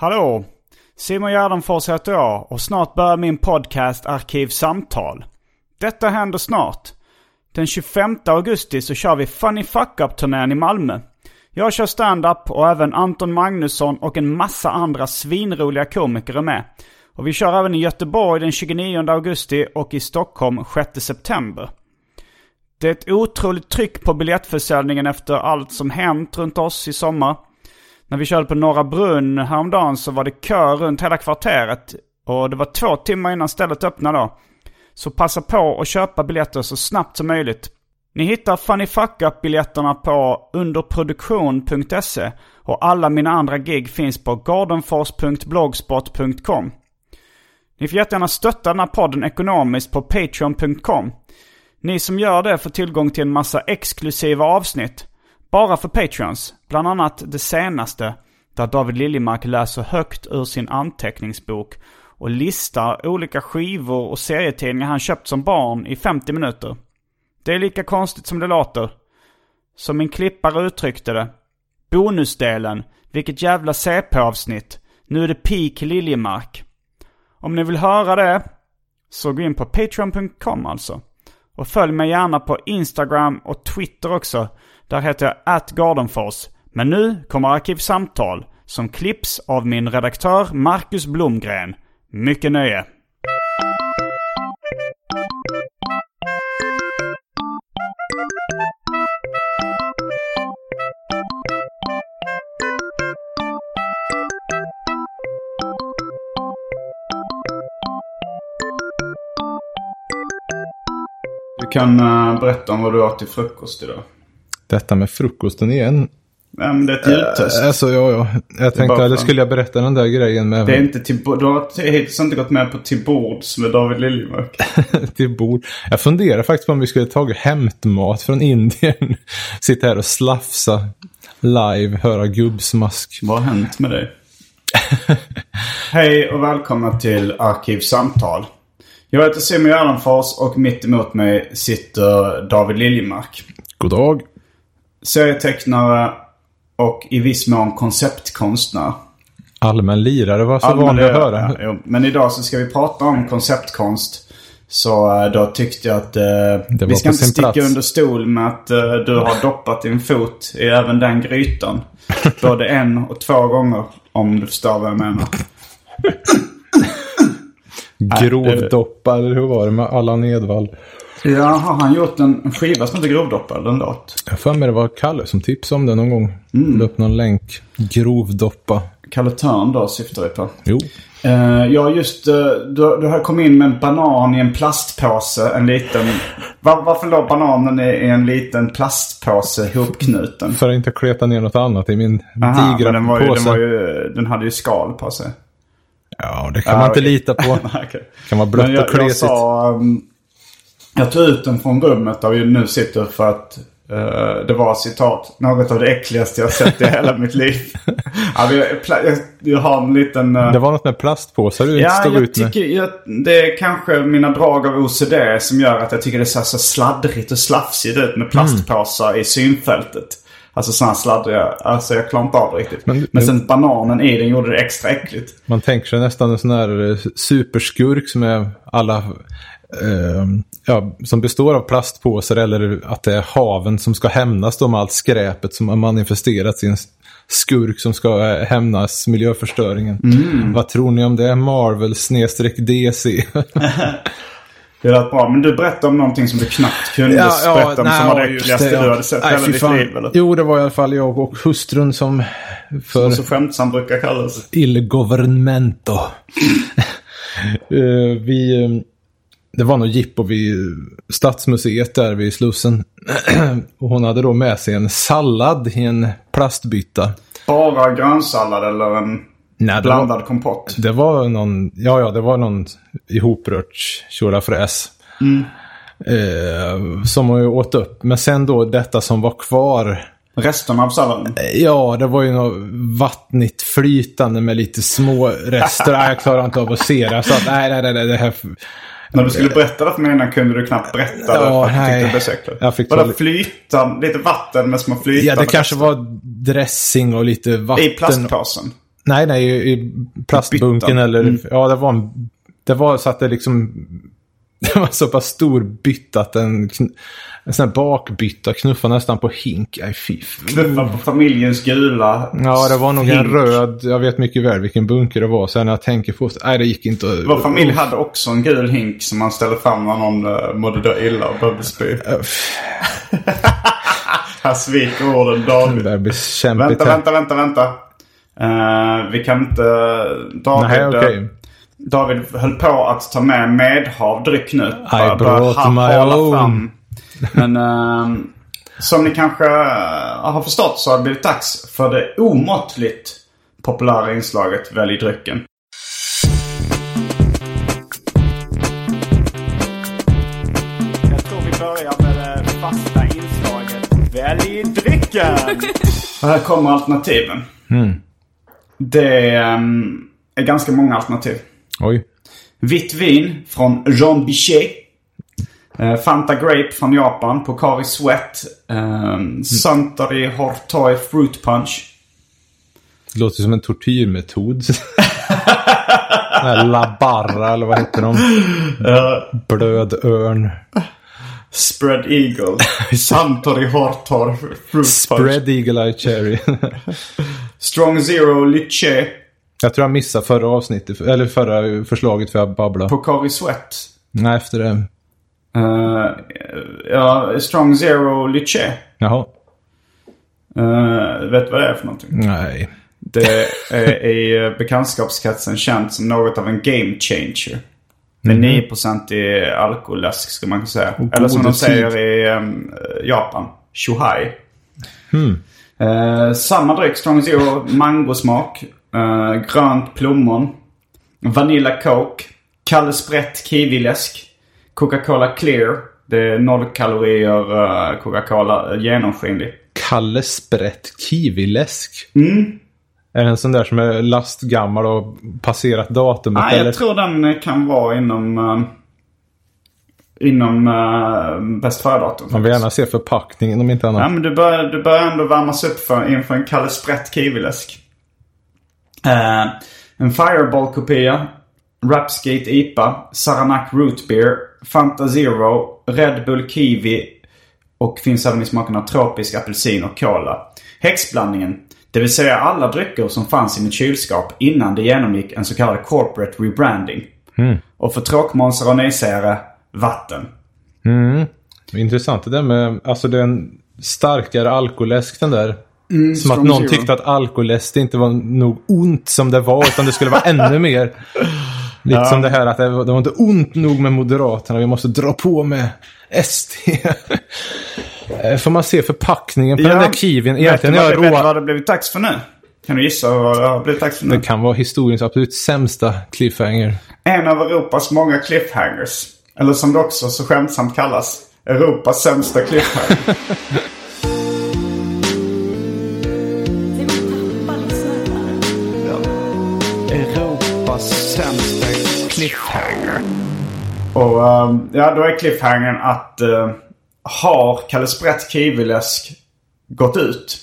Hallå! Simon Gärdenfors heter jag och snart börjar min podcast Arkivsamtal. Detta händer snart. Den 25 augusti så kör vi Funny Fuck Up-turnén i Malmö. Jag kör stand-up och även Anton Magnusson och en massa andra svinroliga komiker är med. Och vi kör även i Göteborg den 29 augusti och i Stockholm 6 september. Det är ett otroligt tryck på biljettförsäljningen efter allt som hänt runt oss i sommar. När vi körde på Norra Brunn häromdagen så var det kö runt hela kvarteret. Och det var två timmar innan stället öppnade då. Så passa på att köpa biljetter så snabbt som möjligt. Ni hittar Funny Fuck Up-biljetterna på underproduktion.se och alla mina andra gig finns på gardenfors.blogspot.com. Ni får jättegärna stötta den här podden ekonomiskt på patreon.com. Ni som gör det får tillgång till en massa exklusiva avsnitt. Bara för Patreons. Bland annat det senaste. Där David Liljemark läser högt ur sin anteckningsbok. Och listar olika skivor och serietidningar han köpt som barn i 50 minuter. Det är lika konstigt som det låter. Som min klippare uttryckte det. Bonusdelen. Vilket jävla CP-avsnitt. Nu är det peak Liljemark. Om ni vill höra det så gå in på patreon.com alltså. Och följ mig gärna på Instagram och Twitter också. Där heter jag atgardenfors. Men nu kommer Arkivsamtal som klipps av min redaktör Marcus Blomgren. Mycket nöje! Du kan eh, berätta om vad du åt till frukost idag. Detta med frukosten igen. Ja, men det är ett ljudtest. Äh, alltså, ja, ja. Jag tänkte, eller skulle jag berätta den där grejen med Det är inte till, du har hittills inte gått med på till bords med David Liljemark. till bord? Jag funderar faktiskt på om vi skulle tagit hämtmat från Indien. Sitta här och slafsa live, höra gubbsmask. Vad har hänt med dig? Hej och välkomna till Arkivsamtal. Jag heter Simon Gärdenfors och mitt emot mig sitter David Liljemark. God dag. Serietecknare och i viss mån konceptkonstnär. Allmän lirare var så men vanlig att höra. ja. Men idag så ska vi prata om konceptkonst. Så eh, då tyckte jag att eh, vi ska inte sticka plats. under stol med att eh, du har doppat din fot i även den grytan. Både en och två gånger om du förstår vad jag menar. Grovdoppa, eller hur var det med Allan Edwall? Ja, har han gjort en, skiva som heter Grovdoppad? En låt? Jag för mig det var Kalle som tipsade om det någon gång. Mm. Upp någon länk. Grovdoppa. Kalle Törn då syftar vi på. Jo. Eh, ja, just uh, du, du har kommit in med en banan i en plastpåse. En liten... Var, varför låg bananen i, en liten plastpåse ihopknuten? För att inte kleta ner något annat i min Aha, digra den, var ju, påse. den, var ju, den hade ju skal på sig. Ja, det kan Ja, man inte lita på. Okej. Det kan vara blött jag, och jag kletigt. sa... um, jag tog ut den från rummet där vi nu sitter för att eh, det var citat. Något av det äckligaste jag sett i hela mitt liv. ja, jag, jag har en liten... eh, Det var något med plastpåsar du Ja, stod jag ut med. tycker jag, det är kanske mina drag av OCD som gör att jag tycker det ser så sladdrigt och slafsigt ut Mm. med plastpåsar i synfältet. Alltså sådana sladdriga, alltså jag klarar inte av det riktigt. Men, Men- sen bananen i den gjorde det extra äckligt. Man tänker sig nästan en sån här eh, superskurk som är alla... Eh, ja, som består av plastpåsar eller att det är haven som ska hämnas då med allt skräpet som har manifesterats i en skurk som ska eh, hämnas miljöförstöringen. Mm. Vad tror ni om det? Marvel snedstreck DC? Det lät bra. Men du berättade om någonting som du knappt kunde berätta om. som var det äckligaste du hade sett i hela ditt liv. Eller? Jo, det var i alla fall jag och hustrun som för Som så skämtsamt brukar kallas. Il Governmento. Eh, vi, eh, det var nog jippo vid Stadsmuseet där vid Slussen. och hon hade då med sig en sallad i en plastbytta. Bara grönsallad eller en Nej, blandad var, kompott. det var någon, ja ja, det var någon ihoprört tjolafräs. Eh, som hon ju åt upp. Men sen då detta som var kvar. Resten av salladen. Ja, det var ju något vattnigt flytande med lite små rester. jag klarar inte av att se det. Sa att nej, nej, nej, det här... När du skulle berätta det för mig innan kunde du knappt berätta det. Ja, för att du nej. tyckte det blev så äckligt. Jag fick Var det ta- flytande, lite vatten med små flytande Ja, det kanske rester? var dressing och lite vatten. I plastpåsen. Nej, nej, i, plastbunken eller... Mm. Ja, det var en... Det var så att det liksom... Det var så pass stor bytta att en, en sån här bakbytta knuffade nästan på hink. Nej, fy. f- Knuffa på familjens gula Ja, det var nog en röd. Jag vet mycket väl vilken bunker det var. Sen när jag tänker på det. Nej, det gick inte. Vår familj hade också en gul hink som man ställde fram när någon uh, mådde dö illa och behövde spy. Här sviker orden David. Vänta, vänta, vänta, vänta. Eh, vi kan inte... David, Nej, okej. Eh, David höll på att ta med medhav dryck nu. Bara brought ha- my own. fram. Men ehm, som ni kanske eh, har förstått så har det blivit dags för det omåttligt populära inslaget Välj drycken. Jag tror vi börjar med det fasta inslaget Välj drycken! Och här kommer alternativen. Det ehm, är ganska många alternativ. Oj. Vitt vin från Jean Bichet. Eh, Fanta Grape från Japan. Pocari Sweat. Um, Suntory Hortoy Fruit Punch. Det låter som en tortyrmetod. La Barra, eller vad heter de? Blöd örn. Spread Eagle. Suntory Hortoy Fruit Punch. Spread Eagle Eye Cherry. Strong Zero Lychee. Jag tror jag missade förra avsnittet, eller förra förslaget för jag babblade. Pocari Sweat. Nej, efter det. Eh, ja, Strong Zero Lychee. Jaha. Uh, vet du vad det är för någonting? Nej. Det är i eh, bekantskapskretsen känt som något av en game changer. Med 9% i alkoläsk skulle man kunna säga. Eller som de säger i um, Japan. Shuhai. Eh, samma dryck, Strong Zero, mangosmak. Uh, grönt plommon. Vanilla Coke. Kalle Sprätt kiwiläsk. Coca-Cola Clear. Det är noll kalorier uh, Coca-Cola uh, genomskinlig. Kalle Sprätt Kiwiläsk. Mm. Är det en sån där som är lastgammal och passerat datumet? Nej, eller? jag tror den eh, kan vara inom... Uh, inom uh, bäst före-datum. Man vill gärna se förpackningen om inte annat. Ja, men du börjar, du börjar ändå värmas upp för, inför en Kalle Sprätt kiwiläsk. Eh, en Fireball-kopia. Rapskate IPA. Saranac Root Beer. Fanta Zero. Red Bull Kiwi. Och finns även i smakerna tropisk apelsin och cola. Häxblandningen. Det vill säga alla drycker som fanns i mitt kylskåp innan det genomgick en så kallad corporate rebranding. Och för tråkmånsar och nejsägare, vatten. Intressant det där med, alltså det är en starkare alkoläsk den där. Som att någon tyckte att alkoläsk inte var nog ont som det var, utan det skulle vara ännu mer. Lite som det här att det var, det var inte ont nog med Moderaterna, vi måste dra på med SD. Eh, Får man se förpackningen på den där kiwin? Vet du Egentligen vad, jag rå... vad det blivit dags för nu? Kan du gissa vad det har blivit dags för nu? Det kan vara historiens absolut sämsta cliffhanger. En av Europas många cliffhangers. Eller som det också så skämtsamt kallas. Europas sämsta cliffhanger. Och ehm, ja, då är cliffhangern att uh, har Kalle Sprätt Kiviläsk gått ut?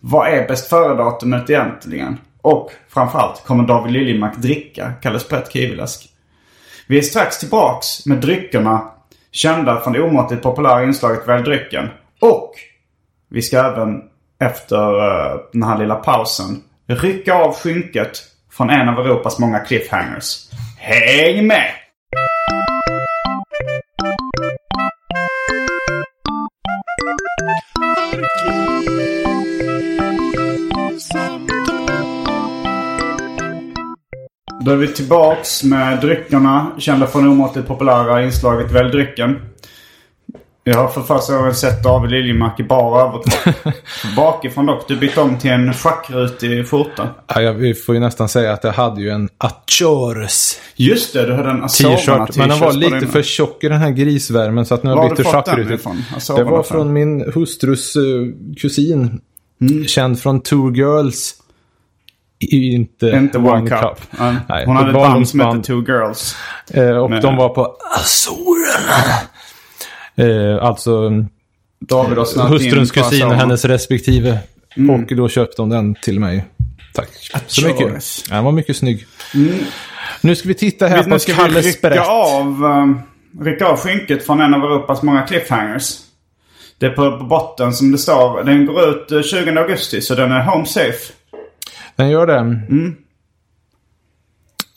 Vad är bäst före-datumet egentligen? Och framförallt, kommer David Liljemark dricka Kalle Sprätt Kiviläsk? Vi är strax tillbaks med dryckerna kända från det omåttligt populära inslaget Välj drycken. Och vi ska även efter uh, den här lilla pausen rycka av skynket från en av Europas många cliffhangers. Häng med! Då är vi tillbaks med dryckerna. Kända från omåttligt populära inslaget Välj drycken. Jag har för första gången sett David Liljemark i bar överkropp. Bakifrån dock. Du bytte om till en schackrutig skjorta. Ja, jag, vi får ju nästan säga att jag hade ju en Achores Just det, du hade en Azorerna t-shirt. Men den var lite för tjock i den här grisvärmen så att nu har jag bytt till schackrutigt. Det var från? min hustrus uh, kusin. Känd från Two Girls. Inte, Inte One Cup. Ja. Nej, Hon hade ett band som hette. Two Girls. Eh, och Men- de var på Azorerna. Eh, alltså David har in hustruns kusin och hennes respektive. Och då köpte de den till mig. Tack så mycket. Den var mycket snygg. Nu ska vi titta här Vi, på nu ska vi rycka av, um, rycka av skynket från en av Europas många cliffhangers. Det är på, botten som det står. Den går ut eh, 20 augusti så den är home safe. Den gör det. Mm.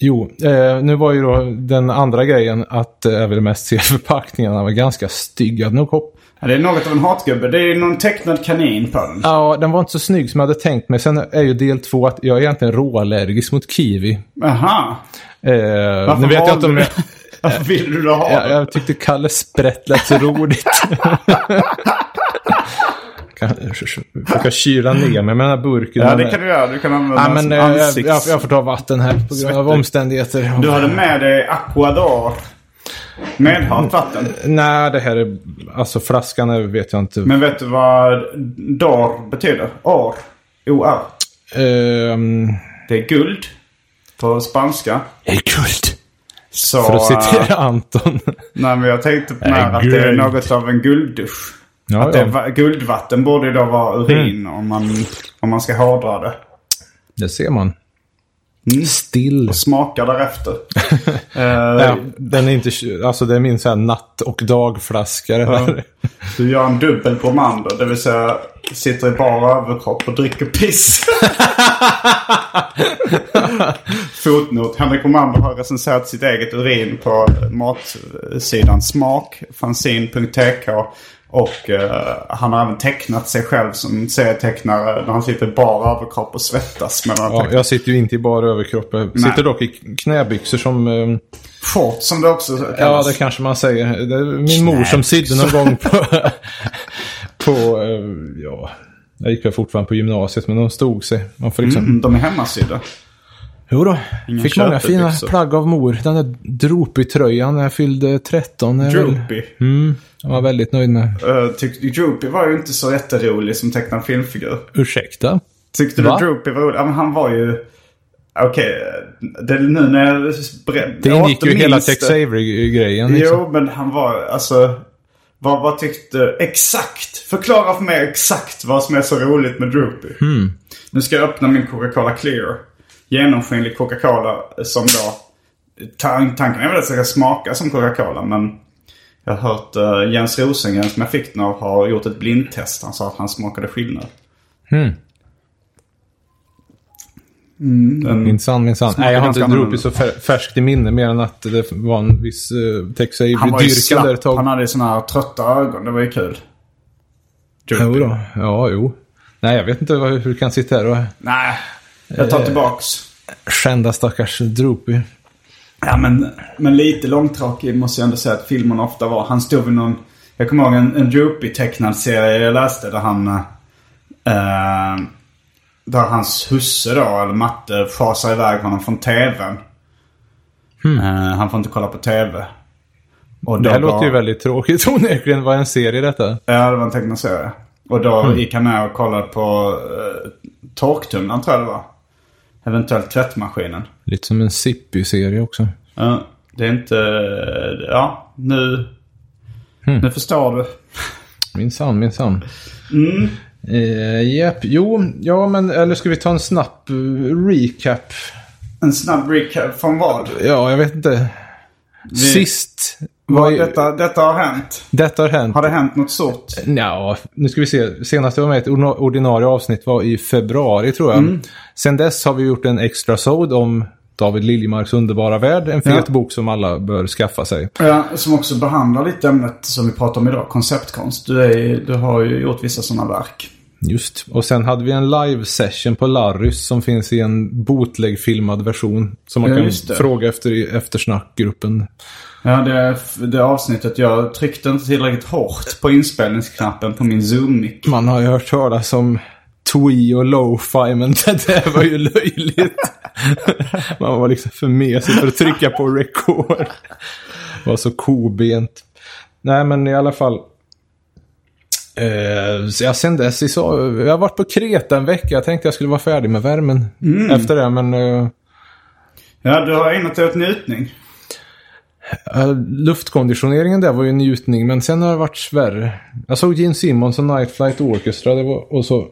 Jo, eh, nu var ju då den andra grejen att eh, jag vill mest se förpackningarna var ganska stygga. Nog hopp. Ja, det är något av en hatgubbe. Det är någon tecknad kanin på den. Ja, den var inte så snygg som jag hade tänkt mig. Sen är ju del två att jag är egentligen råallergisk mot kiwi. Aha. Eh, Varför nu vet jag inte om Varför vill du då ha den? jag tyckte Kalle Sprätt lät så roligt. försöka kyla ner mig med den här burken. Ja, det kan du göra. Du kan använda Ja, men eh, jag, ansikts... jag, jag får ta vatten här på grund av omständigheter. Du hade med dig Aquador. Medhavt vatten. Nej, det här är... Alltså flaskan är, vet jag inte. Men vet du vad dor betyder? Or. O-R. Ehm, Det är guld. På spanska. jag är guld. Så... För att eh, citera Anton. Nej, men jag tänkte på Nej, när att det är något av en gulddusch. Ja, att det ja. va- guldvatten borde då vara urin om, man, om man ska hårdra det. Det ser man. Mm. Still. Smakar därefter. Eh, Ja, den är inte... Alltså det är min så natt och dagflaska det här. Du gör en dubbel Bromander, det vill säga sitter i bara överkropp och dricker piss. Fotnot. Henrik Bromander har recenserat sitt eget urin på matsidan Smak, fanzine.tk. Och eh, han har även tecknat sig själv som serietecknare när han sitter i bara överkropp och svettas. Ja, jag sitter ju inte i bara överkropp. Jag Nej. sitter dock i knäbyxor som... ehm, Short som det också kallas. Ja, det kanske man säger. Det är min mor som sydde någon gång på... på eh, ja, jag gick väl fortfarande på gymnasiet, men de stod sig. Man får liksom... Mm, de är hemmasydda. Jo då, Inga fick många fina köpebyxor. plagg av mor. Den där Droopy-tröjan när jag fyllde 13. är väl- Droopy. Mm, jag var väldigt nöjd med. Uh, tyckte, Droopy var ju inte så jätterolig som tecknad filmfigur. Ursäkta? Tyckte Va? du Droopy var rolig? Ja, men han var ju... Okej, det är nu när jag... Det ingick ju hela det. Tex Avery-grejen. Liksom. Jo, men han var alltså... Vad, vad tyckte... Exakt! Förklara för mig exakt vad som är så roligt med Droopy. Hmm. Nu ska jag öppna min Coca-Cola Clear. Genomskinlig Coca-Cola som då... Tan tanken är väl att det ska smaka som Coca-Cola, men... Jag har hört eh, Jens Rosengren som jag fick den av har gjort ett blindtest. Han sa att han smakade skillnad. Hmm. Den, Minsann, minsann. Smakar Nej, jag har inte Droopy så fär- färskt i minne mer än att det var en viss uh, Tex han var ju ett slapp. tag. Han hade såna här trötta ögon. Det var ju kul. Jo då. Ja, jo. Nej, jag vet inte hur du kan sitta här och Nej, jag tar tillbaks. skända stackars Droopy. Ja, men, men lite långtråkig måste jag ändå säga att filmen ofta var. Han stod vid någon... Jag kommer ihåg en, en Droopy-tecknad serie jag läste där han... Eh, där hans husse då, eller matte, fasar iväg honom från tvn. Eh, han får inte kolla på tv. Och. Det här var- låter ju väldigt tråkigt onekligen. Var en serie detta? Ja, det var en tecknad serie. Och då Mm. gick han med och kollade på uh, torktumlaren tror jag det var. Eventuellt tvättmaskinen. Lite som en Zippy-serie också. Ja, det är inte... Ja, nu... Hmm. Nu förstår du. Minsann, minsann. Mm. Eh, Japp, jo, ja men eller ska vi ta en snabb eh, recap? En snabb recap från vad? Ja, jag vet inte. Sist Vad, detta, detta har hänt. Detta har hänt. Har det hänt något stort? Ja, nu ska vi se. Senast jag var med i ett ordina- ordinarie avsnitt var i februari tror jag. Mm. Sen dess har vi gjort en extra sod om David Liljemarks underbara värld. En fet Ja. bok som alla bör skaffa sig. Ja, som också behandlar lite ämnet som vi pratar om idag, konceptkonst. Du, är, du har ju gjort vissa sådana verk. Just. Och sen hade vi en live session på Larrys som finns i en bootleg-filmad version. Som man Ja, kan fråga efter i eftersnackgruppen. Ja, det, det avsnittet, jag tryckte inte tillräckligt hårt på inspelningsknappen på min Zoom-mick. Man har ju hört talas om twee och lo-fi, men det där var ju löjligt. Man var liksom för mesig för att trycka på record. Var så kobent. Nej, men i alla fall. Eh, så ja, sen dess, så, jag har varit på Kreta en vecka. Jag tänkte jag skulle vara färdig med värmen efter det, men eh, Ja, du har ägnat dig åt njutning. Eh, luftkonditioneringen där var ju en njutning, men sen har det varit värre. Jag såg Gene Simmons och Night Flight Orchestra, det var, och så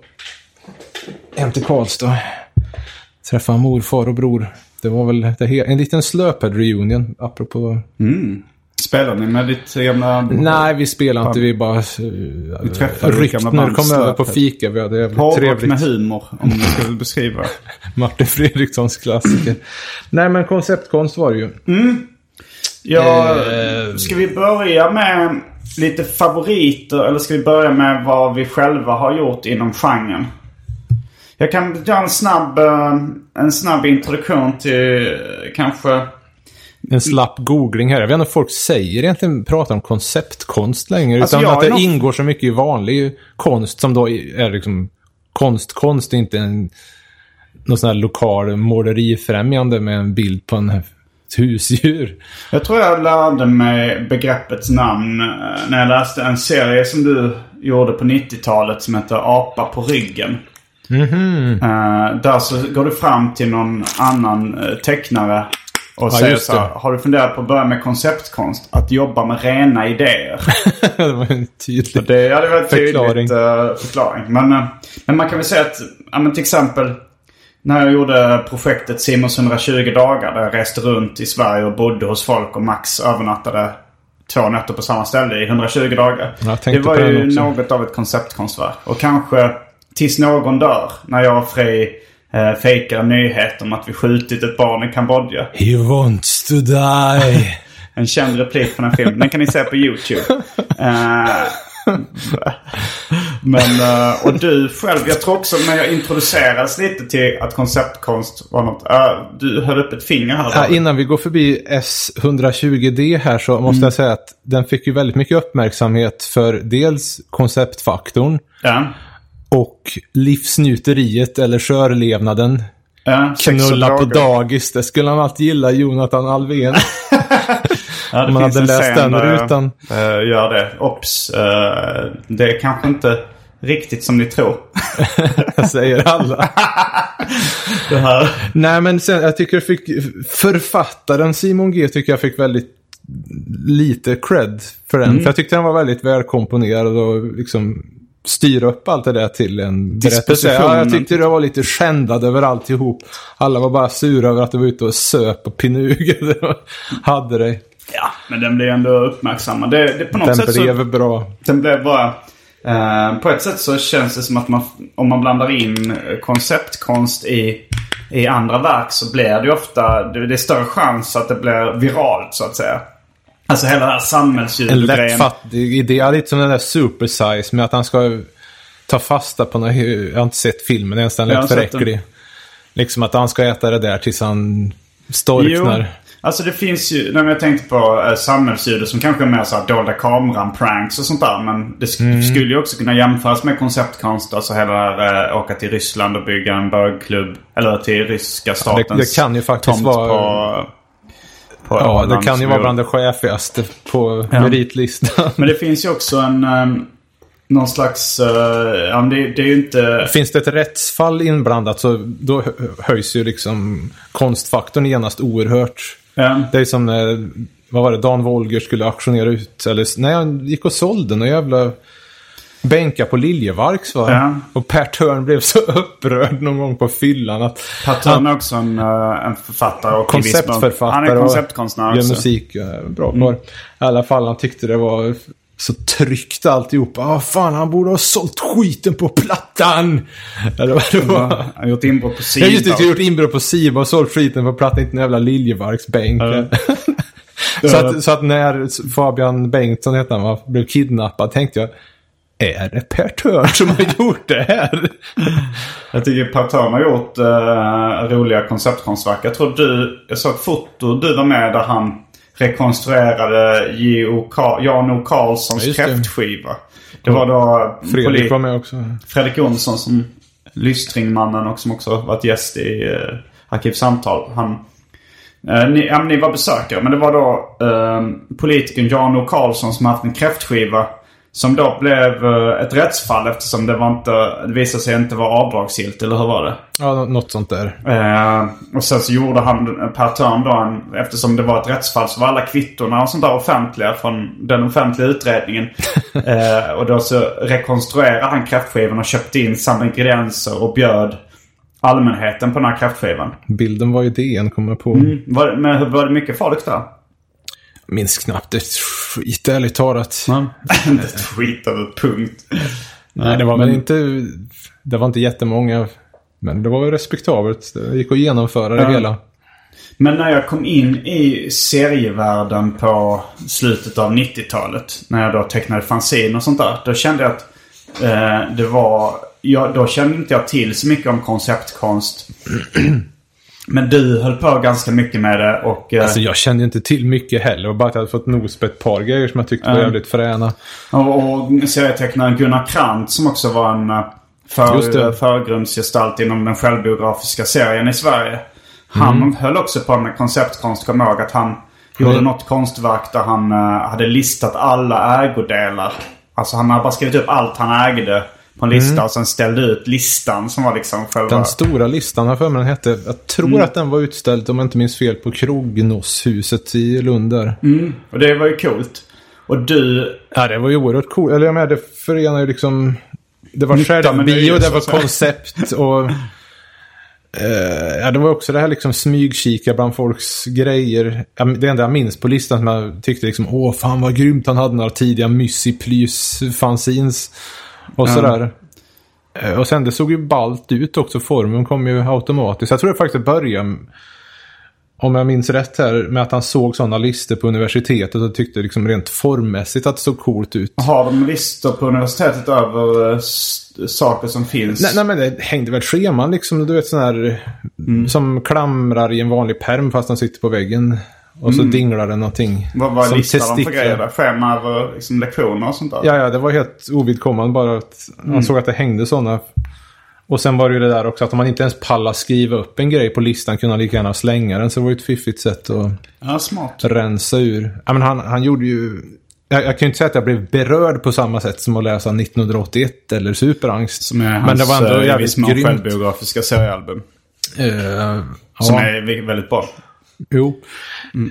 hem till Karlstad. Träffa morfar och bror. Det var väl det en liten slöpad reunion, apropå... Spelar ni med ditt gamla... Nej, vi spelade inte. Vi bara... Vi träffade gamla Ryktner band kom över på fika. Vi hade jävligt trevligt. med humor, om man skulle beskriva. Martin Fredrikssons klassiker. Nej, men konceptkonst var det ju. Ja, Eh. ska vi börja med lite favoriter eller ska vi börja med vad vi själva har gjort inom genren? Jag kan göra en snabb, eh, en snabb introduktion till eh, kanske... En slapp googling här. Jag vet inte om folk säger egentligen, pratar om konceptkonst längre. Alltså, utan jag att det nog- ingår så mycket i vanlig konst som då är liksom konst. Konst är inte en någon sån här lokal målerifrämjande med en bild på en husdjur. Jag tror jag lärde mig begreppets namn eh, när jag läste en serie som du gjorde på 90-talet som heter Apa på ryggen. Eh, där så går du fram till någon annan eh, tecknare och säger just så här. Har du funderat på att börja med konceptkonst? Att jobba med rena idéer. det var en tydlig... Det ja, det var en tydlig Förklaring. förklaring. Men, men man kan väl säga att, ja, men till exempel när jag gjorde projektet Simons 120 dagar. Där jag reste runt i Sverige och bodde hos folk och max övernattade två nätter på samma ställe i 120 dagar. Det var ju något av ett konceptkonstverk. Och kanske Tills någon dör. När jag och Frej eh, fejkar en nyhet om att vi skjutit ett barn i Kambodja. He wants to die. En känd replik från en film. Den kan ni se på YouTube. Eh, men, eh, och du själv, jag tror också när jag introducerades lite till att konceptkonst var något. eh, du höll upp ett finger här. Ja, innan vi går förbi S120D här så måste jag säga att den fick ju väldigt mycket uppmärksamhet för dels konceptfaktorn Ja. och livsnjuteriet eller körlevnaden. Ja, Knulla på dagis, det skulle han alltid gilla, Jonathan Alvén. Ja, det Om man hade läst den rutan. eh, gör det. Ops. det är kanske inte riktigt som ni tror. säger alla. Det här. Nej, men sen, jag tycker jag fick, författaren Simon G tycker jag fick väldigt lite cred för Mm. den. För jag tyckte den var väldigt välkomponerad och liksom styra upp allt det där till en berättelse. Ja, jag tyckte det var lite skändad över alltihop. Alla var bara sura över att du var ute och söp och pinugade och hade dig. Ja, men den blir ändå uppmärksammad. Det, det, på något Den sätt så... blev bra. Den blev bara... Eh, på ett sätt så känns det som att man, om man blandar in konceptkonst i, i andra verk så blir det ju ofta... Det, är större chans att det blir viralt så att säga. Alltså hela den här En samhällsljudgrejen. lättfattig idé. Ja, Lite som den där Super Size med att han ska ta fasta på något. Jag har inte sett filmen ens, den lät för äcklig. Liksom att han ska äta det där tills han storknar. Jo, alltså det finns ju, när jag tänkte på samhällsljud som kanske är mer såhär dolda kameran-pranks och sånt där. Men det sk- Mm. skulle ju också kunna jämföras med konceptkonst. Alltså hela det här, äh, åka till Ryssland och bygga en bögklubb. Eller till ryska statens det kan ju faktiskt vara- På, på Ja, det kan ju vara bland det chefigaste på Ja. meritlistan. Men det finns ju också en... ehm, någon slags... eh, ja, det, det är ju inte... Finns det ett rättsfall inblandat så då hö- höjs ju liksom konstfaktorn genast oerhört. Ja. Det är som när, vad var det, Dan Wolger skulle auktionera ut, eller nej han gick och sålde någon jävla bänka på Liljevalchs va? Ja. Och Per Törn blev så upprörd någon gång på fyllan att Per Törn är också en, eh, en författare och konceptförfattare Han är konceptkonstnär gör också. musik. Bra karl. I alla fall han tyckte det var så tryggt alltihop. Ah, fan, han borde ha sålt skiten på plattan! Ja, det var, det var, Han har gjort inbrott på Ja, sidan. just det. Gjort inbrott på Siva och sålt skiten på plattan, inte en jävla Liljevalchsbänk. så, att, så att när Fabian Bengtsson hette han, va, blev kidnappad tänkte jag, är det Per Törn som har gjort det här? Jag tycker Per Törn har gjort eh, roliga konceptkonstverk. Jag tror du, jag såg ett foto du var med där han rekonstruerade Jan O. Karlssons Ja, kräftskiva. Det var då Fredrik var med också. Fredrik Jonsson som Lystringmannen och som också varit gäst i eh, Arkivsamtal. Han, eh, ni, ja, ni var besökare men det var då eh, politikern Jan O. Karlsson som haft en kräftskiva. Som då blev eh, ett rättsfall eftersom det, var inte, det visade sig inte vara avdragsgillt, eller hur var det? Ja, nå- något sånt där. Eh, och sen så gjorde han Per Törn då en, eftersom det var ett rättsfall så var alla kvittorna och sånt där offentliga från den offentliga utredningen. eh, och då så rekonstruerade han kräftskivan och köpte in samma ingredienser och bjöd allmänheten på den här kräftskivan. Bilden var ju DN, kommer jag på. Mm. Var, men hur- var det mycket folk där? Minns knappt ett skit, ärligt talat. Inte ett skit över punkt. Nej, det var men inte... Det var inte jättemånga. Men det var ju respektabelt. Det gick att genomföra det Ja. hela. Men när jag kom in i serievärlden på slutet av 90-talet. När jag då tecknade fanzine och sånt där. Då kände jag att eh, det var... Ja, då kände inte jag till så mycket om konceptkonst. Men du höll på ganska mycket med det och... Eh, Alltså jag kände inte till mycket heller. Och bara att jag hade fått nos på ett par grejer som jag tyckte var jävligt fräna. och, och serietecknaren Gunnar Krantz som också var en eh, för, förgrundsgestalt inom den självbiografiska serien i Sverige. Han Mm. höll också på med konceptkonst. Kom ihåg att han gjorde Mm. något konstverk där han eh, hade listat alla ägodelar. Alltså han hade bara skrivit upp allt han ägde på en lista och sen ställde ut listan som var liksom själva... Mm. Den stora listan har för mig den hette. Jag tror Mm. att den var utställd, om jag inte minns fel, på Krognoshuset i Lund där. Mm. Och det var ju coolt. Och du... Ja, det var ju oerhört coolt. Eller jag menar, det förenar ju liksom... Det var nöje, det var koncept och... Eh, ja, det var också det här liksom smygkika bland folks grejer. Det enda jag minns på listan som jag tyckte liksom, åh fan vad grymt han hade några tidiga Mysiplys fanzines och sådär. Eh, Och sen det såg ju ballt ut också, formen kom ju automatiskt. Jag tror det faktiskt började, om jag minns rätt här, med att han såg sådana listor på universitetet och tyckte liksom rent formmässigt att det såg coolt ut. Har de listor på universitetet över eh, saker som finns? Nej, nej men det hängde väl scheman liksom. Du vet sån här som klamrar i en vanlig perm fast den sitter på väggen. Och så dinglar det någonting. Vad, vad som listar de för testiklar. grejer? Schema över liksom, lektioner och sånt där? Ja, ja, det var helt ovidkommande bara att man såg att det hängde sådana. Och sen var det ju det där också att om man inte ens pallar skriva upp en grej på listan kunde han lika gärna slänga den. Så det var ju ett fiffigt sätt att Ja, smart. rensa ur. Ja, men han, han gjorde ju... Jag, jag kan ju inte säga att jag blev berörd på samma sätt som att läsa 1981 eller Superangst. Som är men hans det var ändå eh, jävligt grymt. självbiografiska seriealbum. Eh, Som ja. är väldigt bra. Jo.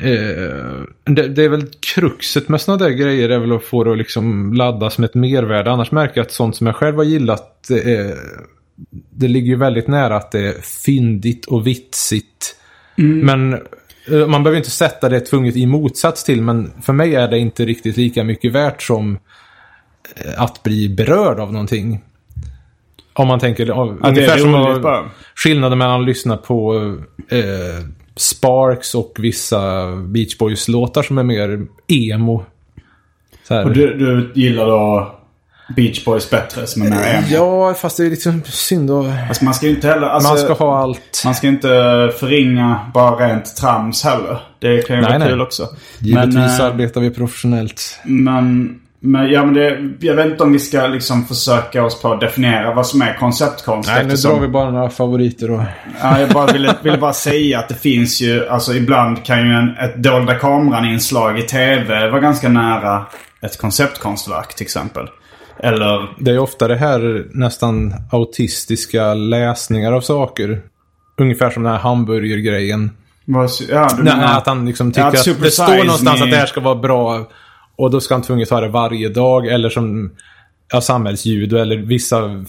Eh, det, det är väl kruxet med sådana där grejer är väl att få det att liksom ladda som ett mervärde. Annars märker jag att sånt som jag själv har gillat det, är, det ligger ju väldigt nära att det är fyndigt och vitsigt. Men eh, man behöver inte sätta det tvunget i motsats till, men för mig är det inte riktigt lika mycket värt som eh, att bli berörd av någonting. Om man tänker, av- Ja, det är ungefär som skillnaden mellan att lyssna på eh, Sparks och vissa Beach Boys-låtar som är mer emo. Så här. Och du, du gillar då Beach Boys bättre som är mer emo? Ja, fast det är liksom synd att... Alltså man ska ju inte heller... Alltså, Man ska ha allt. Man ska inte förringa bara rent trams heller. Det kan ju Nej, vara nej. kul också. Givetvis Men, eh, arbetar vi professionellt. men, men, ja, men det, jag vet inte om vi ska liksom försöka oss på att definiera vad som är konceptkonst. Nej, nu eftersom- drar vi bara några favoriter och... Ja, jag bara ville, ville bara säga att det finns ju, alltså ibland kan ju en, ett dolda kameran-inslag i tv vara ganska nära ett konceptkonstverk till exempel. Eller, Det är ofta det här nästan autistiska läsningar av saker. Ungefär som den här hamburgergrejen. ja, du Nej, menar- att han liksom Ja, tycker att att Super det står någonstans Me- att det här ska vara bra. Och då ska han tvunget ha det varje dag. Eller som ja, samhällsljud eller vissa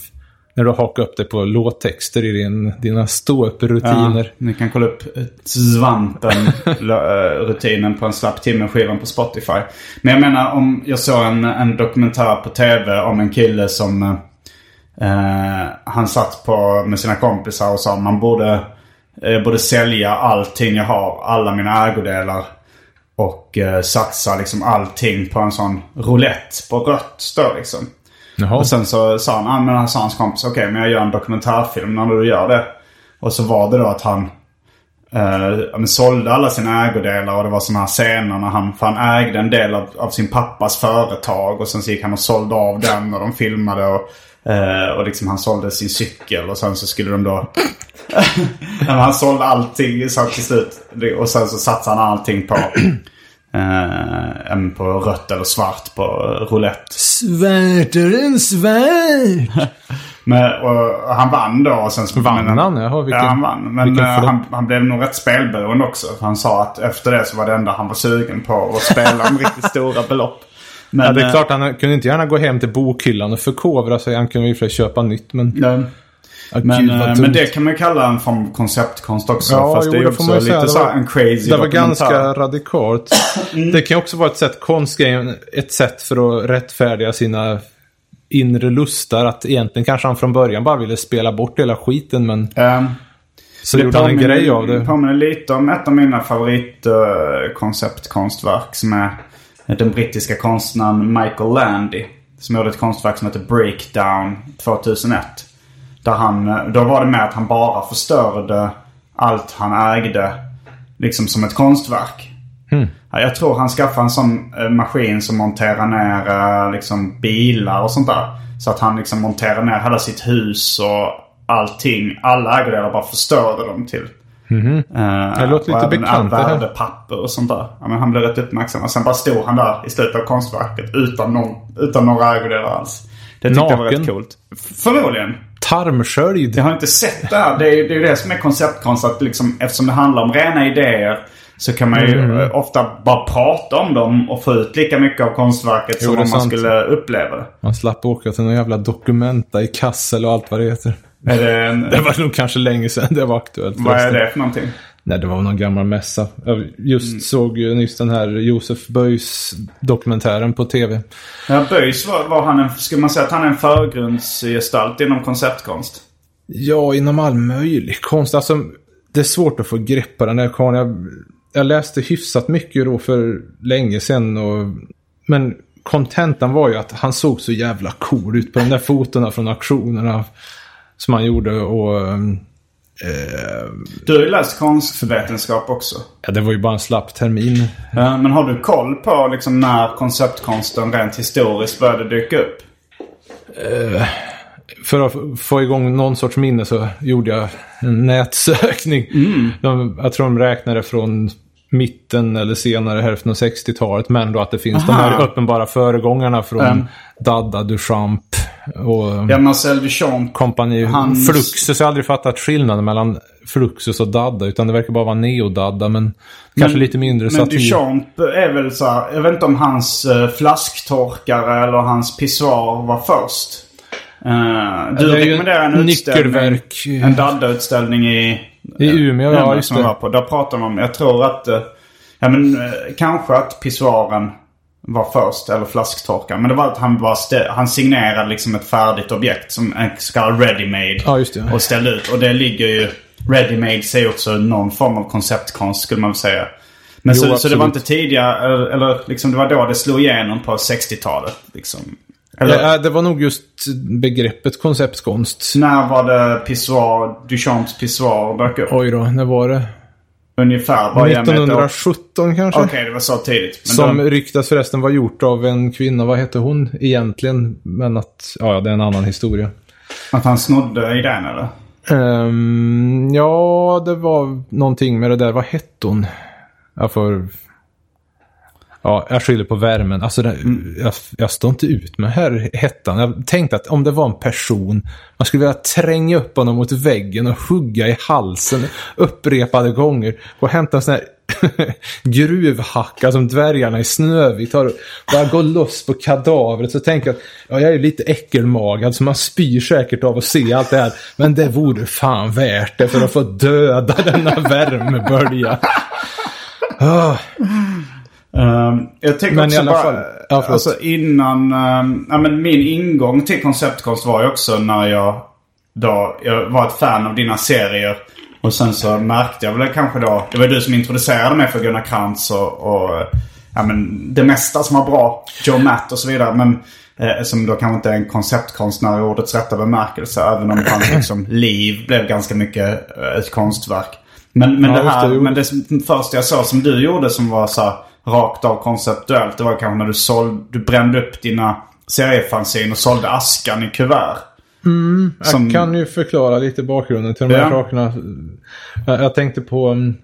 när du hakar upp det på låttexter i din, dina ståupprutiner. Ja, ni kan kolla upp eh, Svampen-rutinen på en slapp timme-skivan på Spotify. Men jag menar om jag såg en, en dokumentär på tv om en kille som... Eh, eh, han satt på, med sina kompisar och sa man borde, eh, borde sälja allting jag har. Alla mina ägodelar. Och eh, satsa liksom allting på en sån roulette på rött då liksom. Jaha. Och sen så sa han, ah, men han sa hans kompis, okej men jag gör en dokumentärfilm när du gör det. Och så var det då att han eh, sålde alla sina ägodelar och det var sådana här scener när han, för han ägde en del av, av sin pappas företag. Och sen så gick han och sålde av den och de filmade och, eh, och liksom han sålde sin cykel och sen så skulle de då... Han sålde allting så till slut. Och sen så satsade han allting på, eh, på rött eller svart på roulette. Svärtare än svärd! Men, och han vann då. Och sen så, Vann men, han? Jaha, vilken, ja, han vann. Men eh, han, han blev nog rätt spelberoende också. För han sa att efter det så var det enda han var sugen på att spela om riktigt stora belopp. Men, Ja, det är eh, klart, han kunde inte gärna gå hem till bokhyllan och förkovra sig. Han kunde ju för köpa nytt, men... eh, Men, gud, eh, men det kan man kalla en form av konceptkonst också. Ja, fast jo, det är det också säga. lite Det så var- en crazy Det var ganska radikalt. Det kan också vara ett sätt, konstgrejen, ett sätt för att rättfärdiga sina inre lustar. Att egentligen kanske han från början bara ville spela bort hela skiten, men Eh, så gjorde han en grej av det. påminner lite om ett av mina favoritkonceptkonstverk som är den brittiska konstnären Michael Landy. Som gjorde ett konstverk som heter Breakdown 2001. Där han, då var det med att han bara förstörde allt han ägde. Liksom som ett konstverk. Ja, Jag tror han skaffade en sån eh, maskin som monterar ner eh, liksom bilar och sånt där. Så att han liksom monterar ner hela sitt hus och allting. Alla ägodelar bara förstörde dem till. Mhm. Det låter lite bekant, det här. värdepapper och sånt där. Ja, men han blev rätt uppmärksam. Och sen bara stod han där i slutet av konstverket utan, någon, utan några ägodelar alls. Det tyckte jag var Naken? rätt coolt. Förmodligen. Tarmsköld. Jag har inte sett det här. Det är ju det, som är konceptkonst. Att liksom, eftersom det handlar om rena idéer så kan man ju Mm. ofta bara prata om dem och få ut lika mycket av konstverket Jo, som om man skulle uppleva det. Man slapp åka till någon jävla dokumenta i Kassel och allt vad det heter. Är det en, Det var nog kanske länge sedan det var aktuellt. vad är det för någonting? Nej, det var någon gammal mässa. Jag just såg ju nyss den här Josef Böjs dokumentären på tv. Ja, Böjs var, var han en, skulle man säga att han är en förgrundsgestalt inom konceptkonst? Ja, inom all möjlig konst. Alltså, det är svårt att få grepp på den här karln. Jag, jag läste hyfsat mycket då för länge sedan. Och, men kontentan var ju att han såg så jävla cool ut på de där fotona från auktionerna som han gjorde. Och eh, Du har ju läst konstvetenskap också. ja, det var ju bara en slapp termin. Ja, men har du koll på liksom när konceptkonsten rent historiskt började dyka upp? För att få igång någon sorts minne så gjorde jag en nätsökning. De, jag tror de räknade från mitten eller senare hälften av 60-talet. Men då att det finns de Aha. här uppenbara föregångarna från Mm. Dada, Duchamp och Ja, Marcel Duchamp. kompani. hans- Fluxus, jag har aldrig fattat skillnaden mellan Fluxus och Dada. Utan det verkar bara vara neo-Dada. Men, kanske lite mindre Men satir. Duchamp är väl så här, Jag vet inte om hans uh, flasktorkare eller hans pissoar var först. Eh, du Det rekommenderar en nyckelverk. En Dadda-utställning i... I Umeå, ja, just det. på. Där pratar man om, jag tror att... eh, ja men eh, kanske att pissoaren var först, eller flasktorkaren. Men det var att han stä- han signerade liksom ett färdigt objekt som en så kallad ready-made. Ja, just det. Och ställde ut. Och det ligger ju... Ready-made säger också någon form av konceptkonst skulle man säga. Men Jo, så, så det var inte tidigare, eller, eller liksom det var då det slog igenom på 60-talet. Liksom. Eller, Ja, det var nog just begreppet konceptkonst. När var det pissoar, Duchamps pissoar dök upp? Oj då, när var det? Ungefär. Vad är med ett år? 1917 kanske? Okej, det var så tidigt. Men Som de, ryktas förresten var gjort av en kvinna. Vad hette hon egentligen? Men att, ja, det är en annan historia. att han snodde idén eller? Ehm, ja, det var någonting med det där. Vad hette hon? Jag får... Ja, jag skyller på värmen. Alltså, det, jag, jag står inte ut med här hettan. Jag tänkte att om det var en person, man skulle vilja tränga upp honom mot väggen och hugga i halsen upprepade gånger. Och hämta en sån här gruvhacka som dvärgarna i Snövit har. Bara gå loss på kadavret. Så tänker jag att ja, jag är lite äckelmagad så man spyr säkert av att se allt det här. Men det vore fan värt det för att få döda denna värmebölja. Ah. Um, jag tänker Men också i alla bara, fall- ja, alltså innan, um, ja men min ingång till konceptkonst var ju också när jag då, jag var ett fan av dina serier. Och sen så märkte jag väl kanske då, det var du som introducerade mig för Gunnar Krantz och, och ja men det mesta som var bra. Joe Matt och så vidare. Men eh, som då kanske inte är en konceptkonstnär i ordets rätta bemärkelse. Även om hans liksom, liv blev ganska mycket eh, ett konstverk. Men, men, Ja, det, här, det, men det första jag såg som du gjorde som var så här, rakt av konceptuellt. Det var kanske när du, såld, du brände upp dina seriefanzin och sålde askan i kuvert. Som- Jag kan ju förklara lite bakgrunden till de här Ja. sakerna. Jag, tänkte på mm,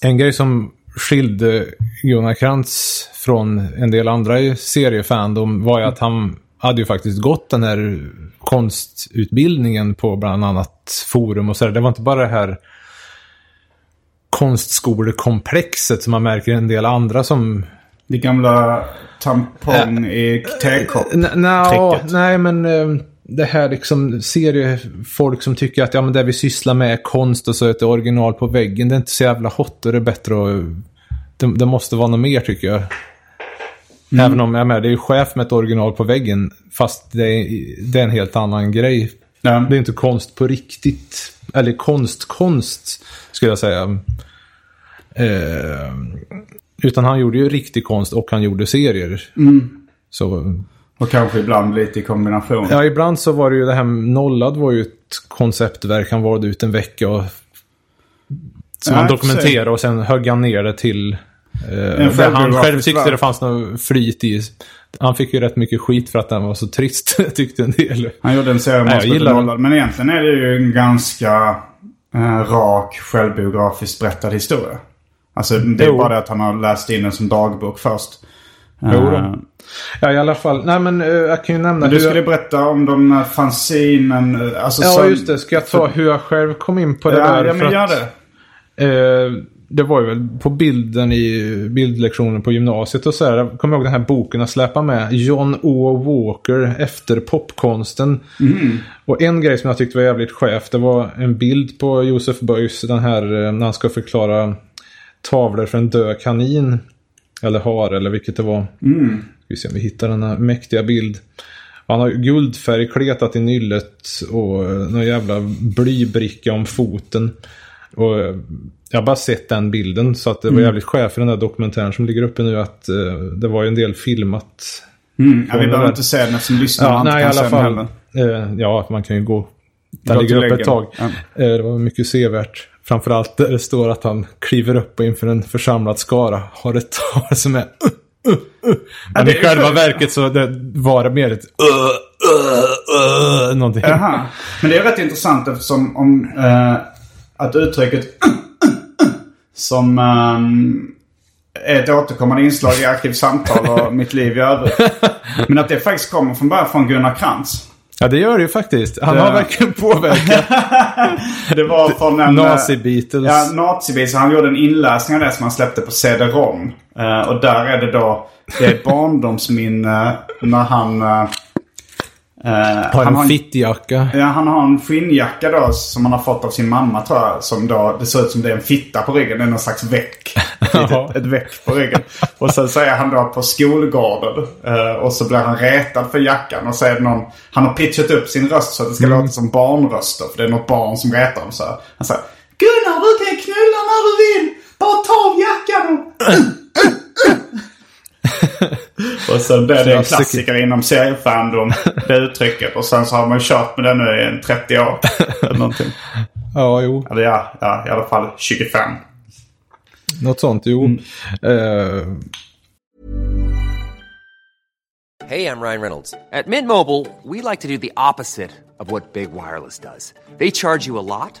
en grej som skilde Gunnar Krantz från en del andra i seriefandom var ju att han hade ju faktiskt gått den här konstutbildningen på bland annat Forum och så där. Det var inte bara det här konstskolekomplexet som man märker en del andra som Det gamla tampong i tekopp. N- nej, men eh, det här liksom seriefolk som tycker att ja, men det vi sysslar med är konst och så är ett original på väggen. Det är inte så jävla hot och det är bättre att... Det, det måste vara något mer tycker jag. Även om jag är med, det är ju chef med ett original på väggen. Fast det är, det är en helt annan grej. Ja. Det är inte konst på riktigt. Eller konst, konst skulle jag säga. Eh, utan han gjorde ju riktig konst och han gjorde serier. Så Och kanske ibland lite i kombination. Ja, ibland så var det ju det här Nollad var ju ett konceptverk. Han valde ut en vecka och som han dokumenterade och sen högg han ner det till... Eh, han själv tyckte det fanns något flyt i. Han fick ju rätt mycket skit för att den var så trist, tyckte en del. Han gjorde en serie den. Nollad. Men egentligen är det ju en ganska eh, rak självbiografiskt berättad historia. Alltså det är Jo. bara det att han har läst in den som dagbok först. Jo Eh, då. Ja, i alla fall. Nej, men eh, jag kan ju nämna Men du skulle jag... berätta om de här fanzinen. eh, Alltså Ja, som- just det. Ska jag ta hur jag själv kom in på det Ja, där? ja men gör det. Eh, det var ju väl på bilden i bildlektionen på gymnasiet och så här. Jag kommer ihåg den här boken att släppa med. John O. Walker efter popkonsten. Och en grej som jag tyckte var jävligt chef. Det var en bild på Josef Beuys. Den här eh, när han ska förklara tavlor för en död kanin. Eller har eller vilket det var. Ska vi se om vi hittar denna mäktiga bild. Han har guldfärg kletat i nyllet och eh, någon jävla blybricka om foten. Och eh, jag har bara sett den bilden så att det var jävligt chef i den där dokumentären som ligger uppe nu att eh, det var ju en del filmat. Mm. Ja, vi behöver inte säga den eftersom lyssnarna Ja, nej i kan alla se den fall. Eh, ja, man kan ju gå. Den ligger uppe ett tag. Ja. Eh, det var mycket sevärt. Framförallt där det står att han kliver upp och inför en församlad skara har ett tal som är uh, uh, uh. Men det i själva verket så det var det mer ett uh, uh, uh, någonting. Jaha. Men det är rätt intressant eftersom om eh, att uttrycket som ehm, är ett återkommande inslag i Arkivsamtal och mitt liv i övrigt. Men att det faktiskt kommer från början från Gunnar Krantz. Ja, det gör det ju faktiskt. Han Ja. har verkligen påverkat Det var från en... eh, Nazi-Beatles. Ja, Nazi-Beatles. Han gjorde en inläsning av det som han släppte på CD-ROM. Eh, och där är det då, det är barndomsminne när han... eh, har han en fittjacka. Ja, han har en skinnjacka då som han har fått av sin mamma tror jag. Som då, det ser ut som det är en fitta på ryggen. Det är någon slags väck. Ett, ett väck på ryggen. Och sen så är han då på skolgården. eh, och så blir han retad för jackan. Och så är det någon, han har pitchat upp sin röst så att det ska låta som barnröster. För det är något barn som retar honom så här. Han säger Gunnar du kan knulla när du vill. Bara ta av jackan och... Och sen det är det en Klassiker. inom seriefandom. Det uttrycket. Och sen så har man ju kört med det nu i en 30 år. Eller någonting. Ja, jo. Eller ja, ja, i alla fall 25. Något sånt, jo. Mm. Eh, Hey, I'm Ryan Reynolds. At Mint Mobile, we like to do the opposite of what Big Wireless does. They charge you a lot,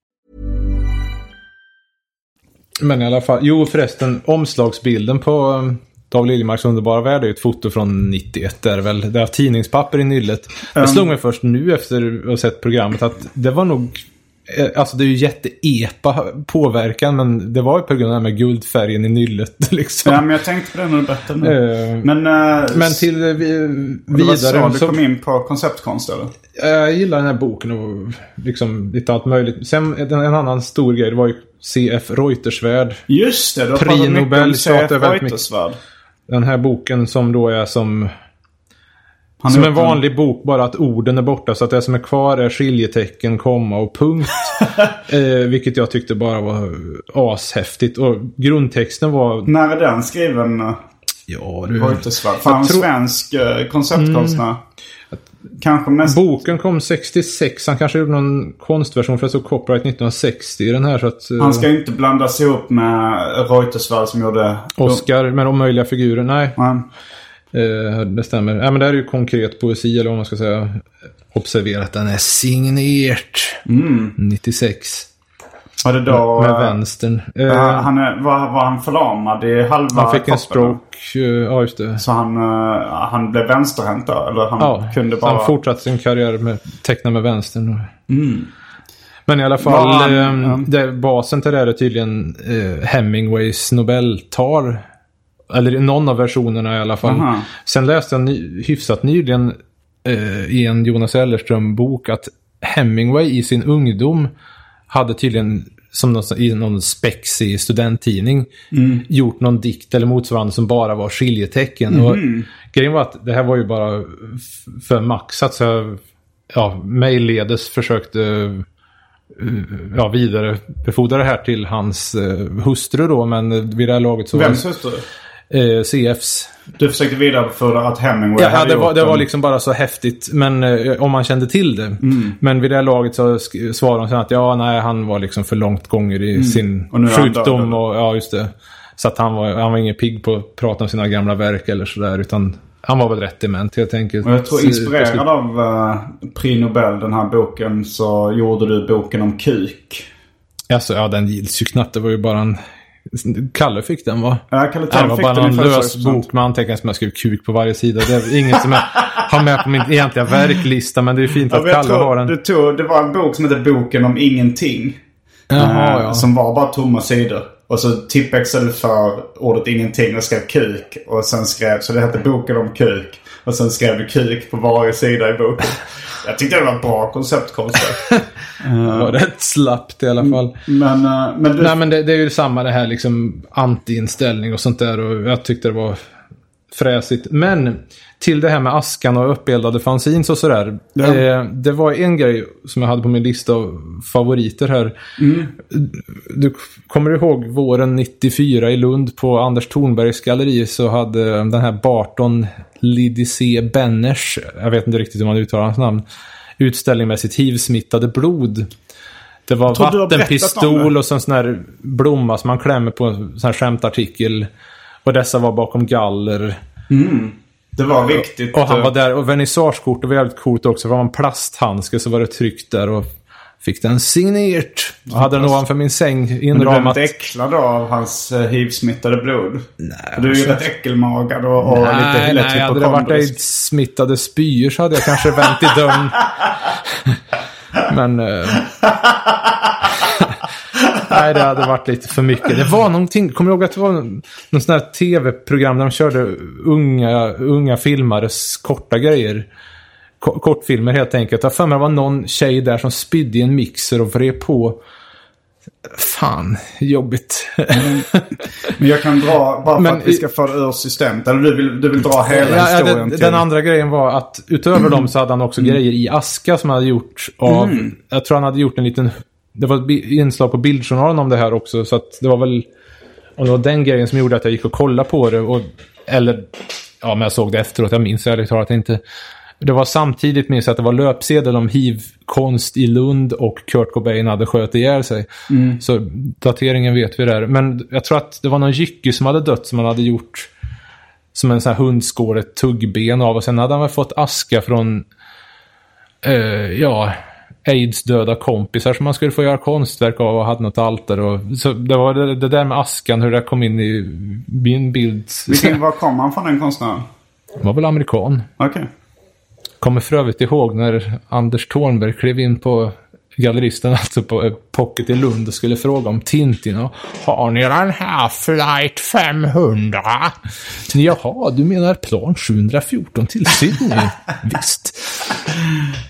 Men i alla fall, jo förresten, omslagsbilden på um, David Liljemarks underbara värld är ju ett foto från 91 där väl. Det har tidningspapper i nyllet. Det slog mig först nu efter att ha sett programmet att det var nog eh, Alltså det är ju jätte-epa påverkan men det var ju på grund av det här med guldfärgen i nyllet liksom. Ja, men jag tänkte på det när du berättade nu. Eh, Men, eh, Men till eh, vi- det var så vidare. du kom in på konceptkonst eller? Jag gillar den här boken och liksom lite allt möjligt. Sen en, en annan stor grej det var ju C.F. Reuterswärd. Just det, du har pratat mycket Nobel C.F. väldigt mycket. Den här boken som då är som... Han som en vanlig bok, bara att orden är borta. Så att det som är kvar är skiljetecken, komma och punkt. eh, vilket jag tyckte bara var ashäftigt. Och grundtexten var... När är den skriven? Ja, du... Reuterswärd? För han är en tror- Mm. svensk eh, konceptkonstnär. Kanske mest... Boken kom 66. Han kanske gjorde någon konstversion för det stod copyright 1960 i den här. Så att, eh, Han ska ju inte blandas ihop med Reuterswärd som gjorde... Oscar med omöjliga figurer. Nej, Ja. Eh, det stämmer. Ja, men det här är ju konkret poesi eller vad man ska säga. Observera att den är signerat. 96. Var det då... Med eh, vänstern. Ja, han var, var han förlamad i halva han fick en kroppen? stroke. eh, Ja, just det. Så han, han blev vänsterhänt då? Eller han Ja, kunde bara... han fortsatte sin karriär med teckna med vänstern. Men i alla fall, han- eh, det, basen till det här är tydligen eh, Hemingways Nobeltal. Eller i någon av versionerna i alla fall. Aha. Sen läste jag ny, hyfsat nyligen eh, i en Jonas Ellerström-bok att Hemingway i sin ungdom hade tydligen, som någon, i någon spexig studenttidning, gjort någon dikt eller motsvarande som bara var skiljetecken. Och grejen var att det här var ju bara för maxat så jag ja, mejlledes försökte eh, ja, vidarebefordra det här till hans eh, hustru då, men vid det här laget så Vems hustru? Eh, CFs. Du försökte vidarebefordra att Hemingway Ja, hade det, var, gjort det var liksom bara så häftigt. Men eh, om man kände till det. Mm. Men vid det här laget så svarade de sen att ja, nej, han var liksom för långt gånger i sin Mm. Och han död, sjukdom. och, ja, just det. Så att han var, han var ingen pigg på att prata om sina gamla verk eller sådär. Utan han var väl rätt dement helt enkelt. Och jag tror inspirerad av uh, Prix Nobel, den här boken, så gjorde du boken om kuk. Alltså, ja, den gills ju knappt. Det var ju bara en... Kalle fick den va? Ja, Kalle var fick bara den någon lös bok med anteckningar som jag skrev kuk på varje sida. Det är inget som jag har med på min egentliga verklista. Men det är fint att Kalle har tror, den. det, tog, det var en bok som hette Boken om ingenting. Jaha, Eh, ja. Som var bara tomma sidor. Och så tippexade du för ordet ingenting och skrev kuk. Och sen skrev, så det hette Boken om kuk. Och sen skrev du kuk på varje sida i boken. Jag tyckte det var ett bra konceptkonst. Det var rätt slappt i alla fall. men, eh, men du, Nej men det, det är ju samma det här liksom anti-inställning och sånt där och jag tyckte det var fräsigt. Men till det här med askan och uppeldade fanzines och sådär. Ja. Eh, det var en grej som jag hade på min lista av favoriter här. Du kommer ihåg våren 94 i Lund på Anders Thornbergs galleri så hade den här Barton Lidicé Benners, jag vet inte riktigt hur man uttalar hans namn, utställning med sitt hiv-smittade blod. Det var vattenpistol och så en sån här blomma som man klämmer på en sån här skämtartikel. Och dessa var bakom galler. Det var viktigt. Och han eh, var där. Och vernissagekortet var jävligt coolt också. Det var en plasthandske så var det tryckt där. Och Fick den signerat. Jag hade den ovanför min säng. Men du Inrömmat. inte äcklad av hans eh, hiv-smittade blod? Nej, För du är ju alltså- rätt äckelmagad och, och lite Nej, lätt nej, hade det varit hypokondrisk. aids-smittade spyor så hade jag kanske vänt i dörren. Men... eh, nej, det hade varit lite för mycket. Det var någonting, kommer du ihåg att det var någon, sån här tv-program där de körde unga, unga filmares korta grejer? Ko- Kortfilmer helt enkelt. Jag för mig det var någon tjej där som spydde i en mixer och vred på. Fan, jobbigt. Men jag kan dra, bara för Men att vi ska få det ur systemet. Eller du vill, du vill dra hela Ja, historien den, till... den andra grejen var att utöver dem så hade han också grejer i aska som han hade gjort av... Jag tror han hade gjort en liten... Det var ett inslag på Bildjournalen om det här också. Så det var väl... Om det var den grejen som gjorde att jag gick och kollade på det. Och, eller... Ja, men jag såg det efteråt. Jag minns ärligt talat inte. Det var samtidigt minns jag att det var löpsedel om hiv-konst i Lund och Kurt Cobain hade sköt ihjäl sig. Så dateringen vet vi där. Men jag tror att det var någon jycke som hade dött som han hade gjort som en sån här hundskål, ett tuggben av. Och sen hade han väl fått aska från, eh, ja, aids-döda kompisar som man skulle få göra konstverk av och hade något altare. Och, så det var det, det där med askan, hur det kom in i min bild. Vilken, var kom han från den konstnären? Han var väl amerikan. Okej. Kommer för övrigt ihåg när Anders Thornberg klev in på galleristen, alltså på eh, Pocket i Lund och skulle fråga om Tintin. Och, Har ni den här flight 500? Jaha, du menar plan 714 till Sydney? Visst.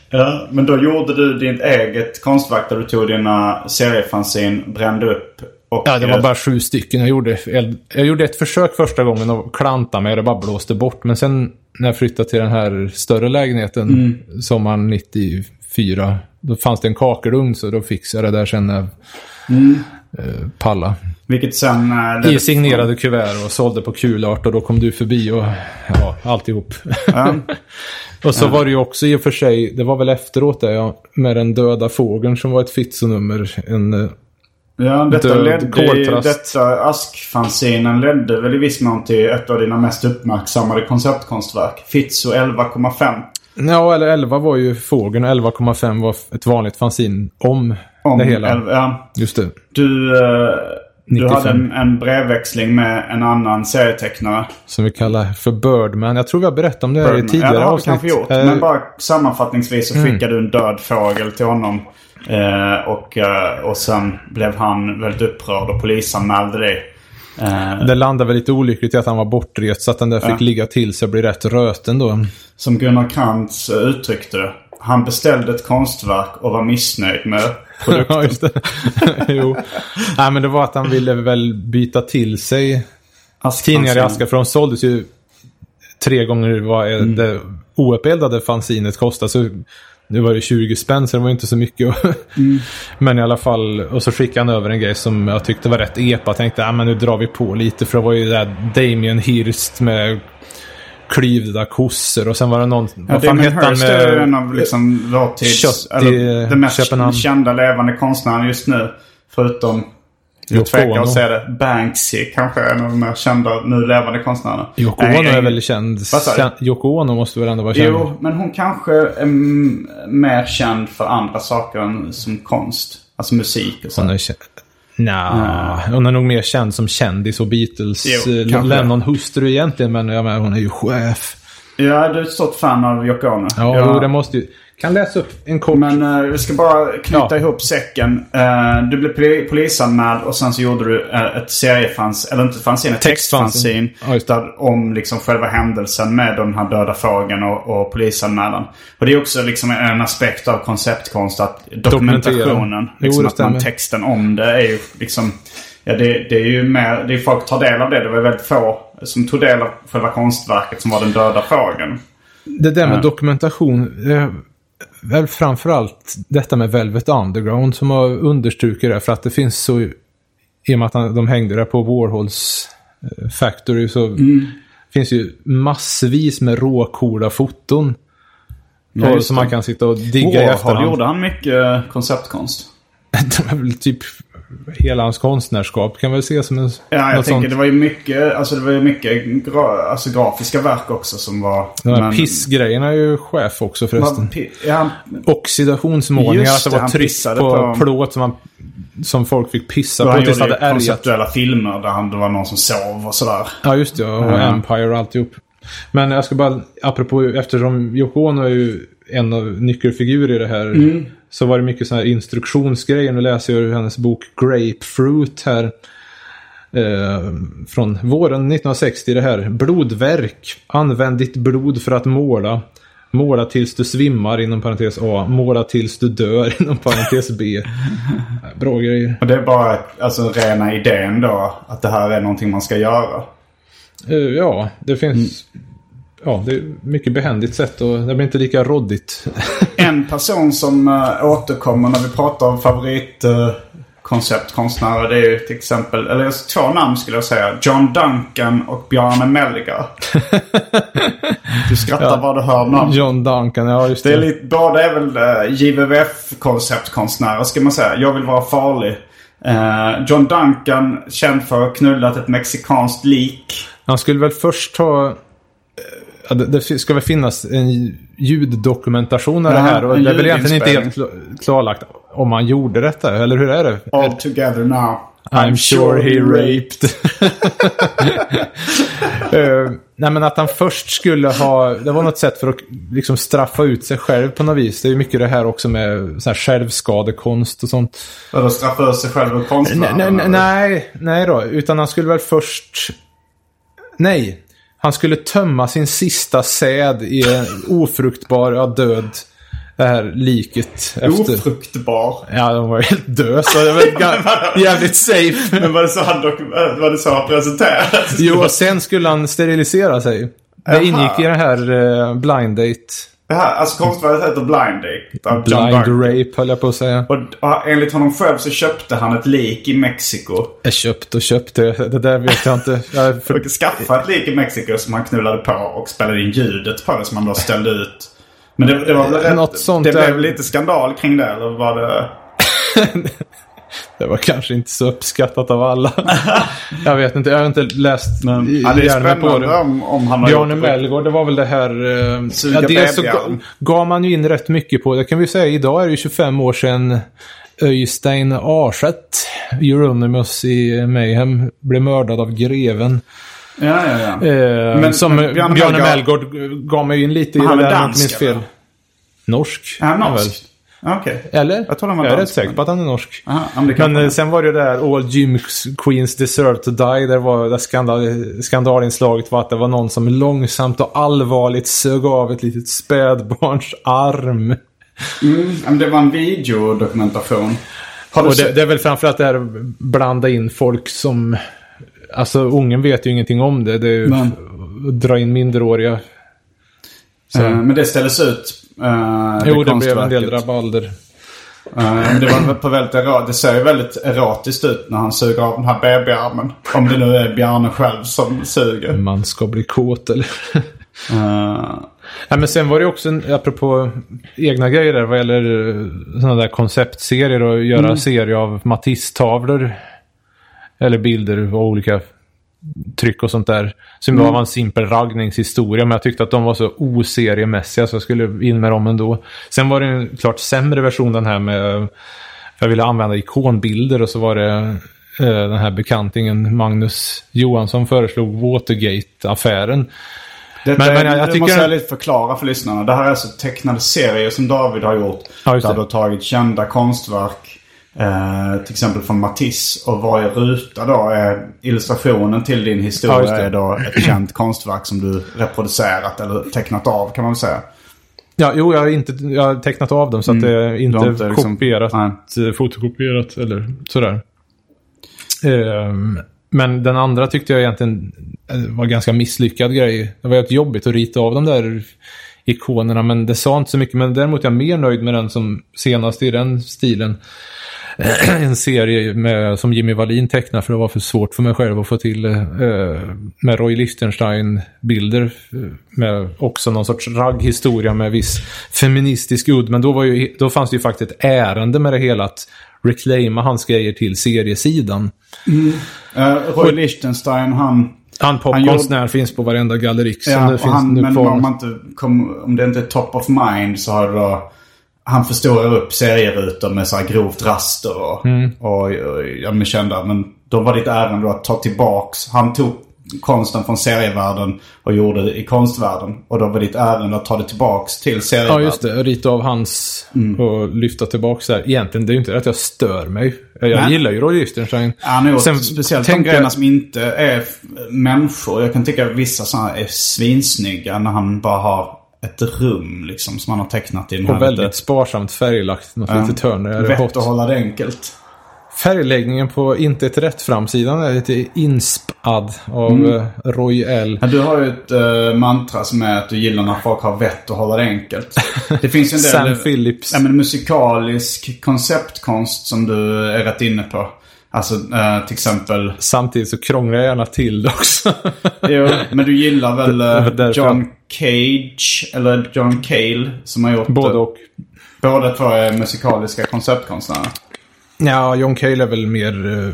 Ja, men då gjorde du ditt eget konstverk där du tog dina seriefanzin, brände upp och... Ja, det var bara sju stycken jag gjorde. Jag, jag gjorde ett försök första gången och klanta med det bara blåste bort. Men sen när jag flyttade till den här större lägenheten sommaren 94. Då fanns det en kakelugn så då fixade jag det där sen när jag eh, palla. Vilket sen... ledde- I signerade kuvert och sålde på kulart och då kom du förbi och ja, alltihop. Ja. och så var det ju också i och för sig, det var väl efteråt det ja, med den döda fågeln som var ett fitzonummer. En, eh, Ja, detta Död ledde, detta askfanzinen ledde väl i viss mån till ett av dina mest uppmärksammade konceptkonstverk. Fitzo 11,5. Ja, eller 11 var ju fågeln och 11,5 var ett vanligt fanzin om, Om det hela. elva- ja. Just det. Du, eh, du 95. hade en, en brevväxling med en annan serietecknare. Som vi kallar för Birdman. Jag tror vi har berättat om det här i Birdman. tidigare ja, det har avsnitt. kanske gjort. Eh, Mm. Men bara sammanfattningsvis så skickade du en död fågel till honom. Eh, och, eh, och sen blev han väldigt upprörd och polisanmälde dig. Eh, Det landade väl lite olyckligt i att han var bortrest så att den där fick ligga till sig och bli rätt röten då. som Gunnar Krantz uttryckte det. Han beställde ett konstverk och var missnöjd med produkten. ja, just det. jo. Nej, men det var att han ville väl byta till sig tidningar i aska. För de såldes ju tre gånger vad Mm. det ouppeldade fanzinet kostade. Så nu var det 20 spänn så det var inte så mycket. Mm. men i alla fall, och så skickade han över en grej som jag tyckte var rätt epa. Jag tänkte, ah, men nu drar vi på lite. För det var ju det där Damien Hirst med klyvda kossor. Och sen var det någon, Ja, vad fan hette han Hirst är en med... av liksom vår tids... Kött i eller den mest Köpenhamn. kända levande konstnären just nu. Förutom, jag tvekar att säga det, Banksy kanske är en av de mer kända nu levande konstnärerna. Yoko Ono är väl känd. Yoko Ono måste väl ändå vara känd? Jo, men hon kanske är mer känd för andra saker än som konst. Alltså musik och så. Hon är känd. Nja, hon är nog mer känd som kändis och Beatles. Jo, eh, egentligen, men jag menar, hon är ju chef. Ja, du är ett stort fan av Yoko Ono. Ja, Jag- jo, det måste ju... Kan läsa upp en kort... Men eh, vi ska bara knyta Ja. ihop säcken. Eh, du blev poli- polisanmäld och sen så gjorde du uh, ett seriefans, eller inte fanzine, ett Textfanzine. textfanzin. Om liksom själva händelsen med den här döda fågeln och, och polisanmälan. Och det är också liksom en aspekt av konceptkonst att dokumentationen. Jo, Liksom det att man texten om det är ju liksom... Ja, det, det är ju mer... Det är folk tar del av det. Det var väldigt få som tog del av själva konstverket som var den döda fågeln. Det där med dokumentation, väl framförallt detta med Velvet Underground som har understrukit det. För att det finns så, i och med att de hängde där på Warhols eh, Factory så finns ju massvis med råcoola foton. Ja, just som det. man kan sitta och digga i Warhol efterhand. gjorde han mycket konceptkonst. De är väl typ hela hans konstnärskap kan väl ses som en... Ja, jag tänker sånt. det var ju mycket, alltså det var ju mycket gra, alltså grafiska verk också som var... De här men- pissgrejerna är ju chef också förresten. Ja, Oxidationsmålningar, att det var han tryck på, på- plåt som, man, som folk fick pissa på han tills det gjorde hade ärgat. konceptuella filmer där han, det var någon som sov och sådär. Ja, just det. Och Ja. Empire och alltihop. Men jag ska bara, apropå, eftersom Yoko Ono är ju en av nyckelfigurer i det här. Mm. Så var det mycket sådana här instruktionsgrejer. Nu läser jag ur hennes bok Grapefruit här. Eh, från våren 1960 det här. Blodverk. Använd ditt blod för att måla. Måla tills du svimmar inom parentes A. Måla tills du dör inom parentes B. Bra grejer. Och det är bara alltså rena idén då. Att det här är någonting man ska göra. Eh, ja, det finns... Mm. Ja, det är mycket behändigt sätt och det blir inte lika råddigt. En person som uh, återkommer när vi pratar om favoritkonceptkonstnärer. det är ju till exempel, eller två namn skulle jag säga. John Duncan och Bjarne Melgar. du skrattar bara du hör namn. John Duncan, ja just Det det. är lite, båda är väl uh, JVVF-konceptkonstnärer ska man säga. Jag vill vara farlig. Eh, John Duncan, känd för att ha knullat ett mexikanskt lik. Han skulle väl först ha... det, det ska väl finnas en ljuddokumentation av det här. Och det är väl egentligen inte helt klarlagt om han gjorde detta, eller hur är det? All together now. I'm sure he raped. Eh, nej men att han först skulle ha, det var något sätt för att liksom straffa ut sig själv på något vis. Det är ju mycket det här också med så här självskadekonst och sånt. Vadå straffa ut sig själv och Nej, konstnären? nej, nej, nej då. Utan han skulle väl först... Nej. Han skulle tömma sin sista säd i en ofruktbar ja, död. Det här liket. Efter. Ofruktbar. Ja, de var helt död så det var jävligt safe. Men var det så han, var det så han presenterades? Jo, och sen skulle han sterilisera sig. Det ingick i den här eh, blind date. Det här, alltså konstverket heter Blind Date. John Blind rape höll jag på att säga. Och, och enligt honom själv så köpte han ett lik i Mexiko. Jag köpte och köpte. Det där vet jag inte. Jag för... Skaffade ett lik i Mexiko som han knullade på och spelade in ljudet på det som han då ställde ut. Men det, det var väl rätt, Något sånt Det där. blev lite skandal kring det eller var det... Det var kanske inte så uppskattat av alla. jag vet inte, jag har inte läst Men, ja, det är spännande det. om, om han har Bjarne Mellgård, det var väl det här... Eh, Suga dels så bebjärn. ga- gav man ju in rätt mycket på, det kan vi säga, idag är det ju 25 år sedan Öystein Arstedt, Euronymous i Mayhem, blev mördad av greven. Ja, ja, ja. Eh, Men- som men Bjarne Mellgård- Mellgård gav mig in lite i det där om jag minns fel. Norsk. Väl. norsk? Ja, Okej. Eller? Jag jag är rätt säker på att han är norsk. Aha, men det eh, sen var det ju det där All Gym Queens Deserve to Die. Där var det skandal, skandalinslaget var att det var någon som långsamt och allvarligt sög av ett litet spädbarns arm. Mm, det var en videodokumentation. Har Och det, det är väl framförallt det här att blanda in folk som... Alltså ungen vet ju ingenting om det. Det är ju att dra in minderåriga. Så. Eh, men det ställdes ut. Uh, jo, det blev en del rabalder. Men det var på väldigt erat- Det ser ju väldigt erotiskt ut när han suger av den här babyarmen. Om det nu är Bjarne själv som suger. Man ska bli kåt eller... Eh, Nej, men sen var det också, en, apropå egna grejer där, vad gäller sådana där konceptserier och göra Mm. serier av Matisse-tavlor. Eller bilder av olika tryck och sånt där. Som Mm. var en simpel raggningshistoria, men jag tyckte att de var så oseriemässiga så jag skulle in med dem ändå. Sen var det en klart sämre version den här med, för jag ville använda ikonbilder och så var det eh, den här bekantingen Magnus Johansson föreslog Watergate-affären. Detta Men- men, men jag jag tycker- måste jag lite förklara för lyssnarna. Det här är alltså tecknade serier som David har gjort. Ja, där det. du har tagit kända konstverk. Eh, till exempel från Matisse. Och varje ruta då är illustrationen till din Ja, historia det. är då ett känt konstverk som du reproducerat eller tecknat av kan man väl säga. Ja, jo, jag har, inte, jag har tecknat av dem så att det är inte, har inte liksom- kopierat, eh, fotokopierat eller sådär. Ehm, men den andra tyckte jag egentligen eh, var ganska misslyckad grej. Det var helt jobbigt att rita av de där ikonerna, men det sa inte så mycket. Men däremot är jag mer nöjd med den som senast i den stilen. en serie med, som Jimmy Wallin tecknar för det var för svårt för mig själv att få till eh, med Roy Lichtenstein-bilder. eh, Med också någon sorts ragghistoria med viss feministisk udd. Men då, var ju, då fanns det ju faktiskt ett ärende med det hela. att reclaima hans grejer till seriesidan. Uh, Roy Lichtenstein, han... Han popkonstnär finns på varenda gallerix Ja, det finns han, men om, man inte kom, om det inte är top of mind så har det då... Han förstorar upp serierutor med så här grovt raster och, Mm. och, och ja, kända. Men då var ditt ärende att ta tillbaks. Han tog konsten från serievärlden och gjorde det i konstvärlden. Och då var ditt ärende att ta det tillbaks till serievärlden. Ja, just det. Rita av hans och lyfta tillbaka så här. Egentligen, det är ju inte att jag stör mig. Jag Nej. gillar ju Roy Lichtenstein. Han har gjort speciellt de grejerna jag- som inte är människor. Jag kan tycka att vissa sådana är svinsnygga när han bara har ett rum liksom som han har tecknat i den här Och väldigt lite- sparsamt färglagt. Något Ja. litet hörn Vett hot. att hålla det enkelt. Färgläggningen på Inte ett rätt framsidan är lite inspad av Mm. eh, Roy L. Men du har ju ett eh, mantra som är att du gillar när folk har vett att hålla det enkelt. Det finns ju en del... Sam Phillips. Ja, men musikalisk konceptkonst som du är rätt inne på. Alltså eh, till exempel... Samtidigt så krånglar jag gärna till det också. Jo, men du gillar väl eh, John Cage eller John Cale som har gjort... Både eh, och. Båda två är musikaliska konceptkonstnärer. Ja, John Cale är väl mer uh,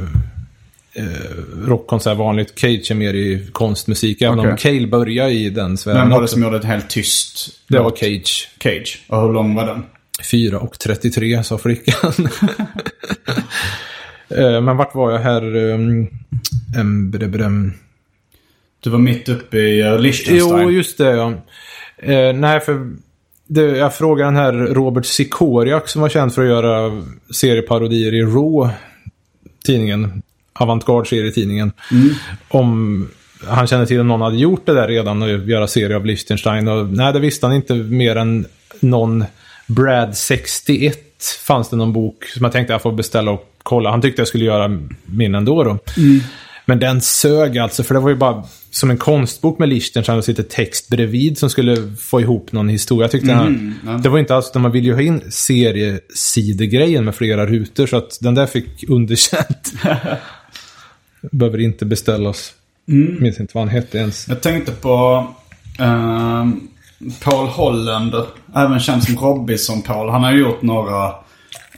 rockkonsert vanligt. Cage är mer i konstmusik. Även Okej. om Cale börjar i den sfären Vem var det som gjorde ett helt tyst? Det var? Cage. Cage. Och hur lång var den? 4 och 33 sa flickan. Eh, Men vart var jag här? Um, bredem. Du var mitt uppe i Liechtenstein. Jo, just det ja. Eh, nej, för det, jag frågade den här Robert Sikoriak som var känd för att göra serieparodier i Raw, tidningen, avantgarde-serietidningen, om han kände till om någon hade gjort det där redan och göra serie av Liechtenstein. Och, nej, det visste han inte mer än någon Brad 61 fanns det någon bok som jag tänkte jag får beställa och kolla. Han tyckte jag skulle göra min ändå då. Men den sög alltså, för det var ju bara som en konstbok med Liechtenstein och sitter text bredvid som skulle få ihop någon historia. Jag tyckte den, Det var inte alls, man ville ju ha in seriesidegrejen med flera rutor så att den där fick underkänt. Behöver inte beställas. Minns inte vad han hette ens. Jag tänkte på uh, Paul Hollander. Även känd som Robinson-Paul. Han har ju gjort några...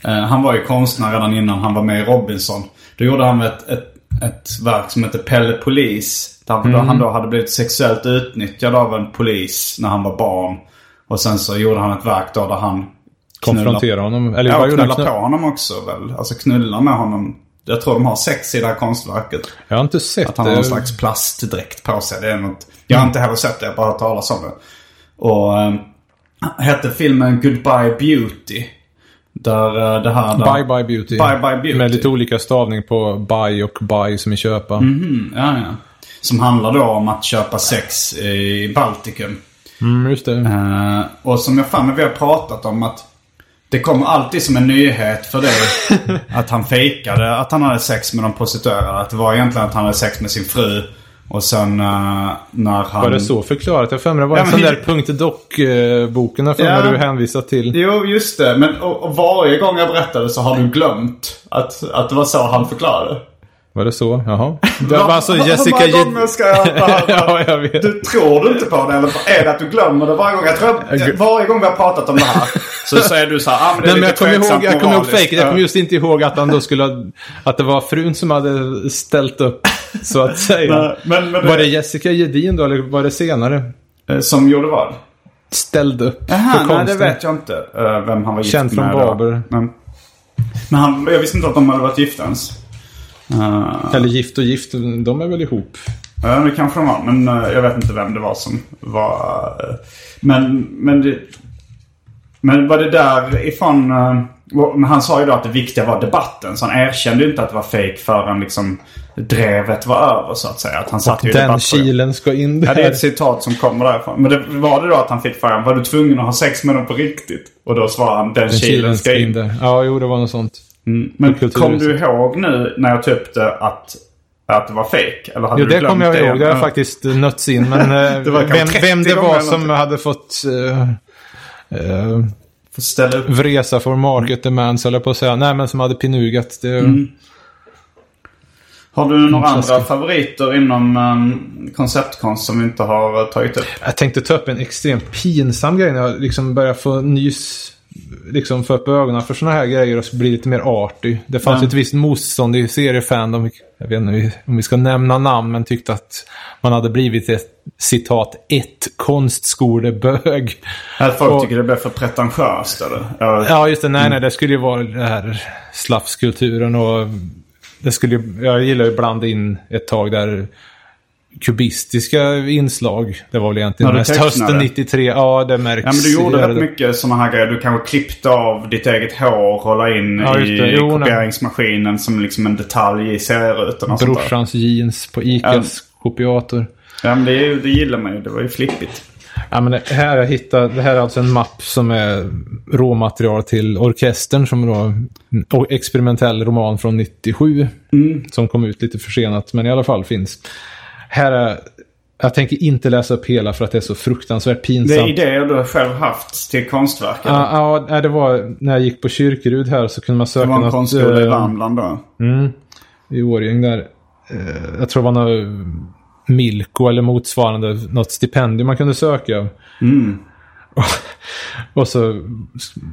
eh, han var ju konstnär redan innan han var med i Robinson. Då gjorde han ett, ett, ett verk som heter Pelle Polis. Där Mm. han då hade blivit sexuellt utnyttjad av en polis när han var barn. Och sen så gjorde han ett verk då där han Konfrontera honom. Eller Ja, vad och gjorde han? knulla Knull- på honom också väl. Alltså knulla med honom. Jag tror de har sex i det här konstverket. Jag har inte sett Att han har någon det. slags plastdräkt på sig. Det är något... Jag har inte heller sett det, jag har bara hört talas om det. Och eh, hette filmen Goodbye Beauty. Där eh, det här... Där, Bye Bye Beauty. Bye Bye Beauty. Med lite olika stavning på buy och buy som i köpa. Mhm, ja, ja. Som handlar då om att köpa sex i Baltikum. Mm, just det. Eh, och som jag fan vi har pratat om att det kommer alltid som en nyhet för dig att han fejkade att han hade sex med de prostituerade. Att det var egentligen att han hade sex med sin fru. Och sen eh, när han... Var det så förklarat? Jag för mig det var Ja, en men- sån där punkt dock-boken jag mig Ja. du hänvisat till. Jo, just det. Men och, och varje gång jag berättade så har du glömt att, att det var så han förklarade. Var det så? Jaha. Det var alltså Hur Jessica många Jed- gånger ska jag behöva... Ja, jag vet. Du tror du inte på det eller är det att du glömmer det varje gång? Jag tror att varje gång vi har pratat om det här så säger du så här, ah, men det är Nej, men lite jag kommer ihåg, jag kommer ihåg moraliskt." fejket. Jag kommer just inte ihåg att han då skulle ha, Att det var frun som hade ställt upp, så att säga. Nej, men- men det- Var det Jessica Gedin då, eller var det senare? Eh, Som gjorde vad? Ställde upp Jaha, för nej det konsten. vet jag inte. eh, vem han var gift Känd från med. då. Barber. Men, men han, jag visste inte att de hade varit gifta ens. Eh, Eller Gift och Gift, de är väl ihop? Ja, det kanske de var. Men jag vet inte vem det var som var... men, men, det, men var det där ifrån... men han sa ju då att det viktiga var debatten. Så han erkände ju inte att det var fake förrän liksom drevet var över så att säga. Att han satt ju i Den kilen ska in där. Ja, det är ett citat som kommer därifrån. Men det, var det då att han fick frågan, var du tvungen att ha sex med dem på riktigt? Och då svarade han, den, Den kilen ska in. där. Ja, jo, det var något sånt. Men Kulturhuset. kom du ihåg nu när jag det att, att det var fake? Eller hade Jo, du det kommer jag det? ihåg. Det har Ja. faktiskt nötts in. Men eh, vem, 30 vem det var som hade fått uh, uh, Får ställa upp. vresa for market demands, eller på att säga. Nej, men som hade pinugat. Det, Mm. Har du några andra favoriter inom um, konceptkonst som vi inte har uh, tagit upp? Jag tänkte ta upp en extremt pinsam grej när jag liksom började få nys liksom få upp ögonen för sådana här grejer och bli lite mer arty. Det fanns Ja. ett visst motstånd i seriefandom. Jag vet inte om vi ska nämna namn, men tyckte att man hade blivit ett citat ett konstskolebög. Att folk Och- tycker det blir för pretentiöst eller? Ja. Ja, just det. Nej, nej, det skulle ju vara det här slafskulturen och det skulle ju, jag gillar ju blanda in ett tag där kubistiska inslag. Det var väl egentligen Ja, mest hösten 93. Ja, det märks. Ja men du gjorde rätt det. mycket sådana här grejer. Du kanske klippte av ditt eget hår och la in Ja, i Jo, nej. kopieringsmaskinen som liksom en detalj i serierutan. Brorsans jeans på Icas kopiator. Ja men det, det gillar man ju. Det var ju flippigt. Ja, men det här jag hittade, det här är alltså en mapp som är råmaterial till orkestern som då en experimentell roman från 97. Som kom ut lite försenat, men i alla fall finns. Här är, jag tänker inte läsa upp hela för att det är så fruktansvärt Det är pinsamt. idéer du själv haft till konstverk. Ja, ja, nej, det var när jag gick på Kyrkerud här så kunde man söka det var en något, konstskola i eh, Värmland då. i Årjäng där. Eh, jag tror det var något Milko eller motsvarande, något stipendium man kunde söka. Och, och så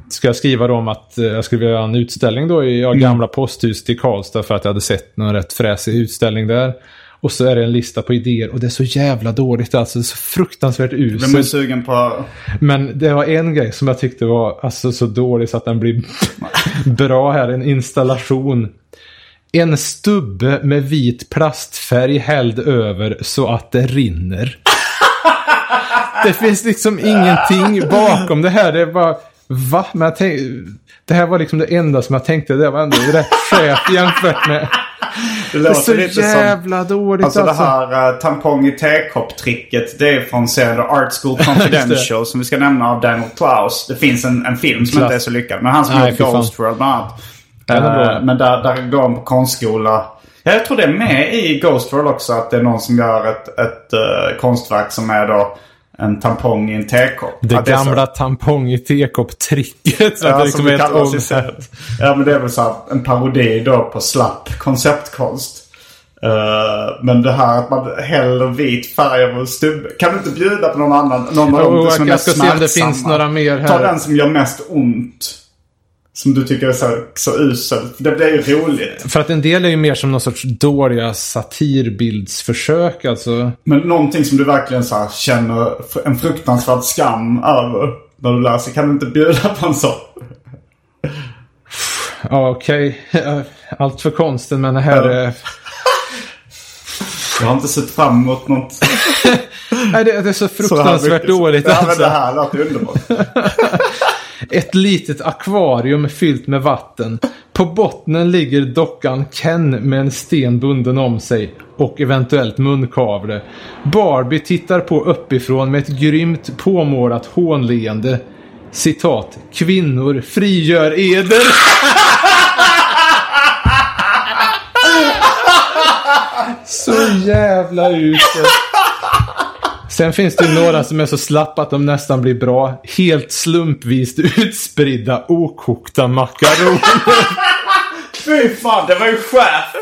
ska jag skriva då om att eh, jag skulle vilja göra en utställning då i ja, gamla posthuset i Karlstad för att jag hade sett någon rätt fräsig utställning där. Och så är det en lista på idéer och det är så jävla dåligt alltså. Så fruktansvärt Blev man ju uselt. sugen på... Men det var en grej som jag tyckte var alltså, så dålig så att den blir bra här. En installation. En stubbe med vit plastfärg hälld över så att det rinner. Det finns liksom ingenting bakom det här. Det är bara, va? Men jag tänk, det här var liksom det enda som jag tänkte. Det var ändå rätt skevt jämfört med... Det låter så lite som... jävla dåligt Alltså alltså. det här uh, tampong i tekopp-tricket. Det är från serien Art School Confidential. som vi ska nämna av Daniel Klaus. Det finns en, en film som Klass. inte är så lyckad. Men han som gjort fy fan. Ghost World bland annat. Eh, men där, där går han på konstskola. Ja, jag tror det är med i Ghost World också. Att det är någon som gör ett, ett eh, konstverk som är då en tampong i en tekopp. Det är gamla tampong i tekopp-tricket. Ja, det liksom som är det kallas i serien. Ja, men det är väl så en parodi då på slapp konceptkonst. Eh, men det här att man häller vit färg över en stubbe. Kan du inte bjuda på någon annan? Någon dem som är jag mest ska se om det smärtsamma? finns några mer här. Ta den som gör mest ont. Som du tycker är så, så usel. Det blir ju roligt. För att en del är ju mer som någon sorts dåliga satirbildsförsök. Alltså. Men någonting som du verkligen så här, känner en fruktansvärd skam över. När du läser. Kan du inte bjuda på en sån? Ja, okej. Allt för konsten, men det här Ja. är... Jag har inte sett fram emot något Nej, det, det är så så fruktansvärt mycket. dåligt. Ja, men alltså. det här låter underbart. Ett litet akvarium fyllt med vatten. På bottnen ligger dockan Ken med en sten bunden om sig och eventuellt munkavle. Barbie tittar på uppifrån med ett grymt påmålat hånleende. Citat. Kvinnor frigör eder. Så jävla uselt. Sen finns det ju några som är så slappa att de nästan blir bra. Helt slumpvis utspridda okokta makaroner. Fy fan, det var ju skärpt.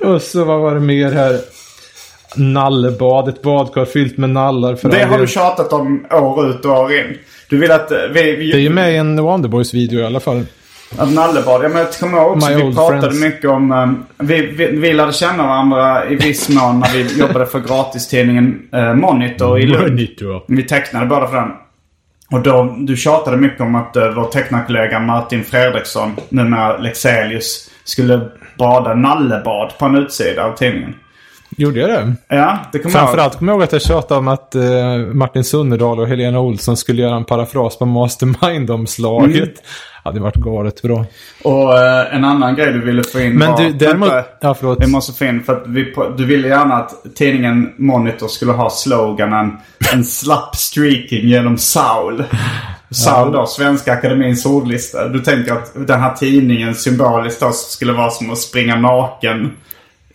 Och så vad var det mer här? Nallebad, ett badkar fyllt med nallar. För Det har du tjatat om år ut och år in. Du vill att eh, vi... vi Det är ju med i en Wonderboys-video i alla fall. Att Nallebad. Ja, men jag kommer ihåg också. My Vi pratade friends. mycket om... um, vi, vi, vi lärde känna varandra i viss mån när vi jobbade för gratistidningen uh, Monitor i Lund. Monitor. Vi tecknade båda för den. Och då, du tjatade mycket om att uh, vår tecknarkollega Martin Fredriksson, numera Lexelius, skulle bada nallebad på en utsida av tidningen. Gjorde jag det? Ja, det kommer. Framförallt kommer jag ihåg att jag tjatade om att eh, Martin Sunnerdal och Helena Olsson skulle göra en parafras på Mastermind-omslaget. Mm. Hade varit galet bra. Och eh, en annan grej du ville få in Men var... du, däremot... Vänta, Ja, förlåt. Vi måste få in för att vi, du ville gärna att tidningen Monitor skulle ha sloganen En slapp streaking genom Saul. Saul då, Svenska Akademins ordlista. Du tänker att den här tidningen symboliskt då skulle vara som att springa naken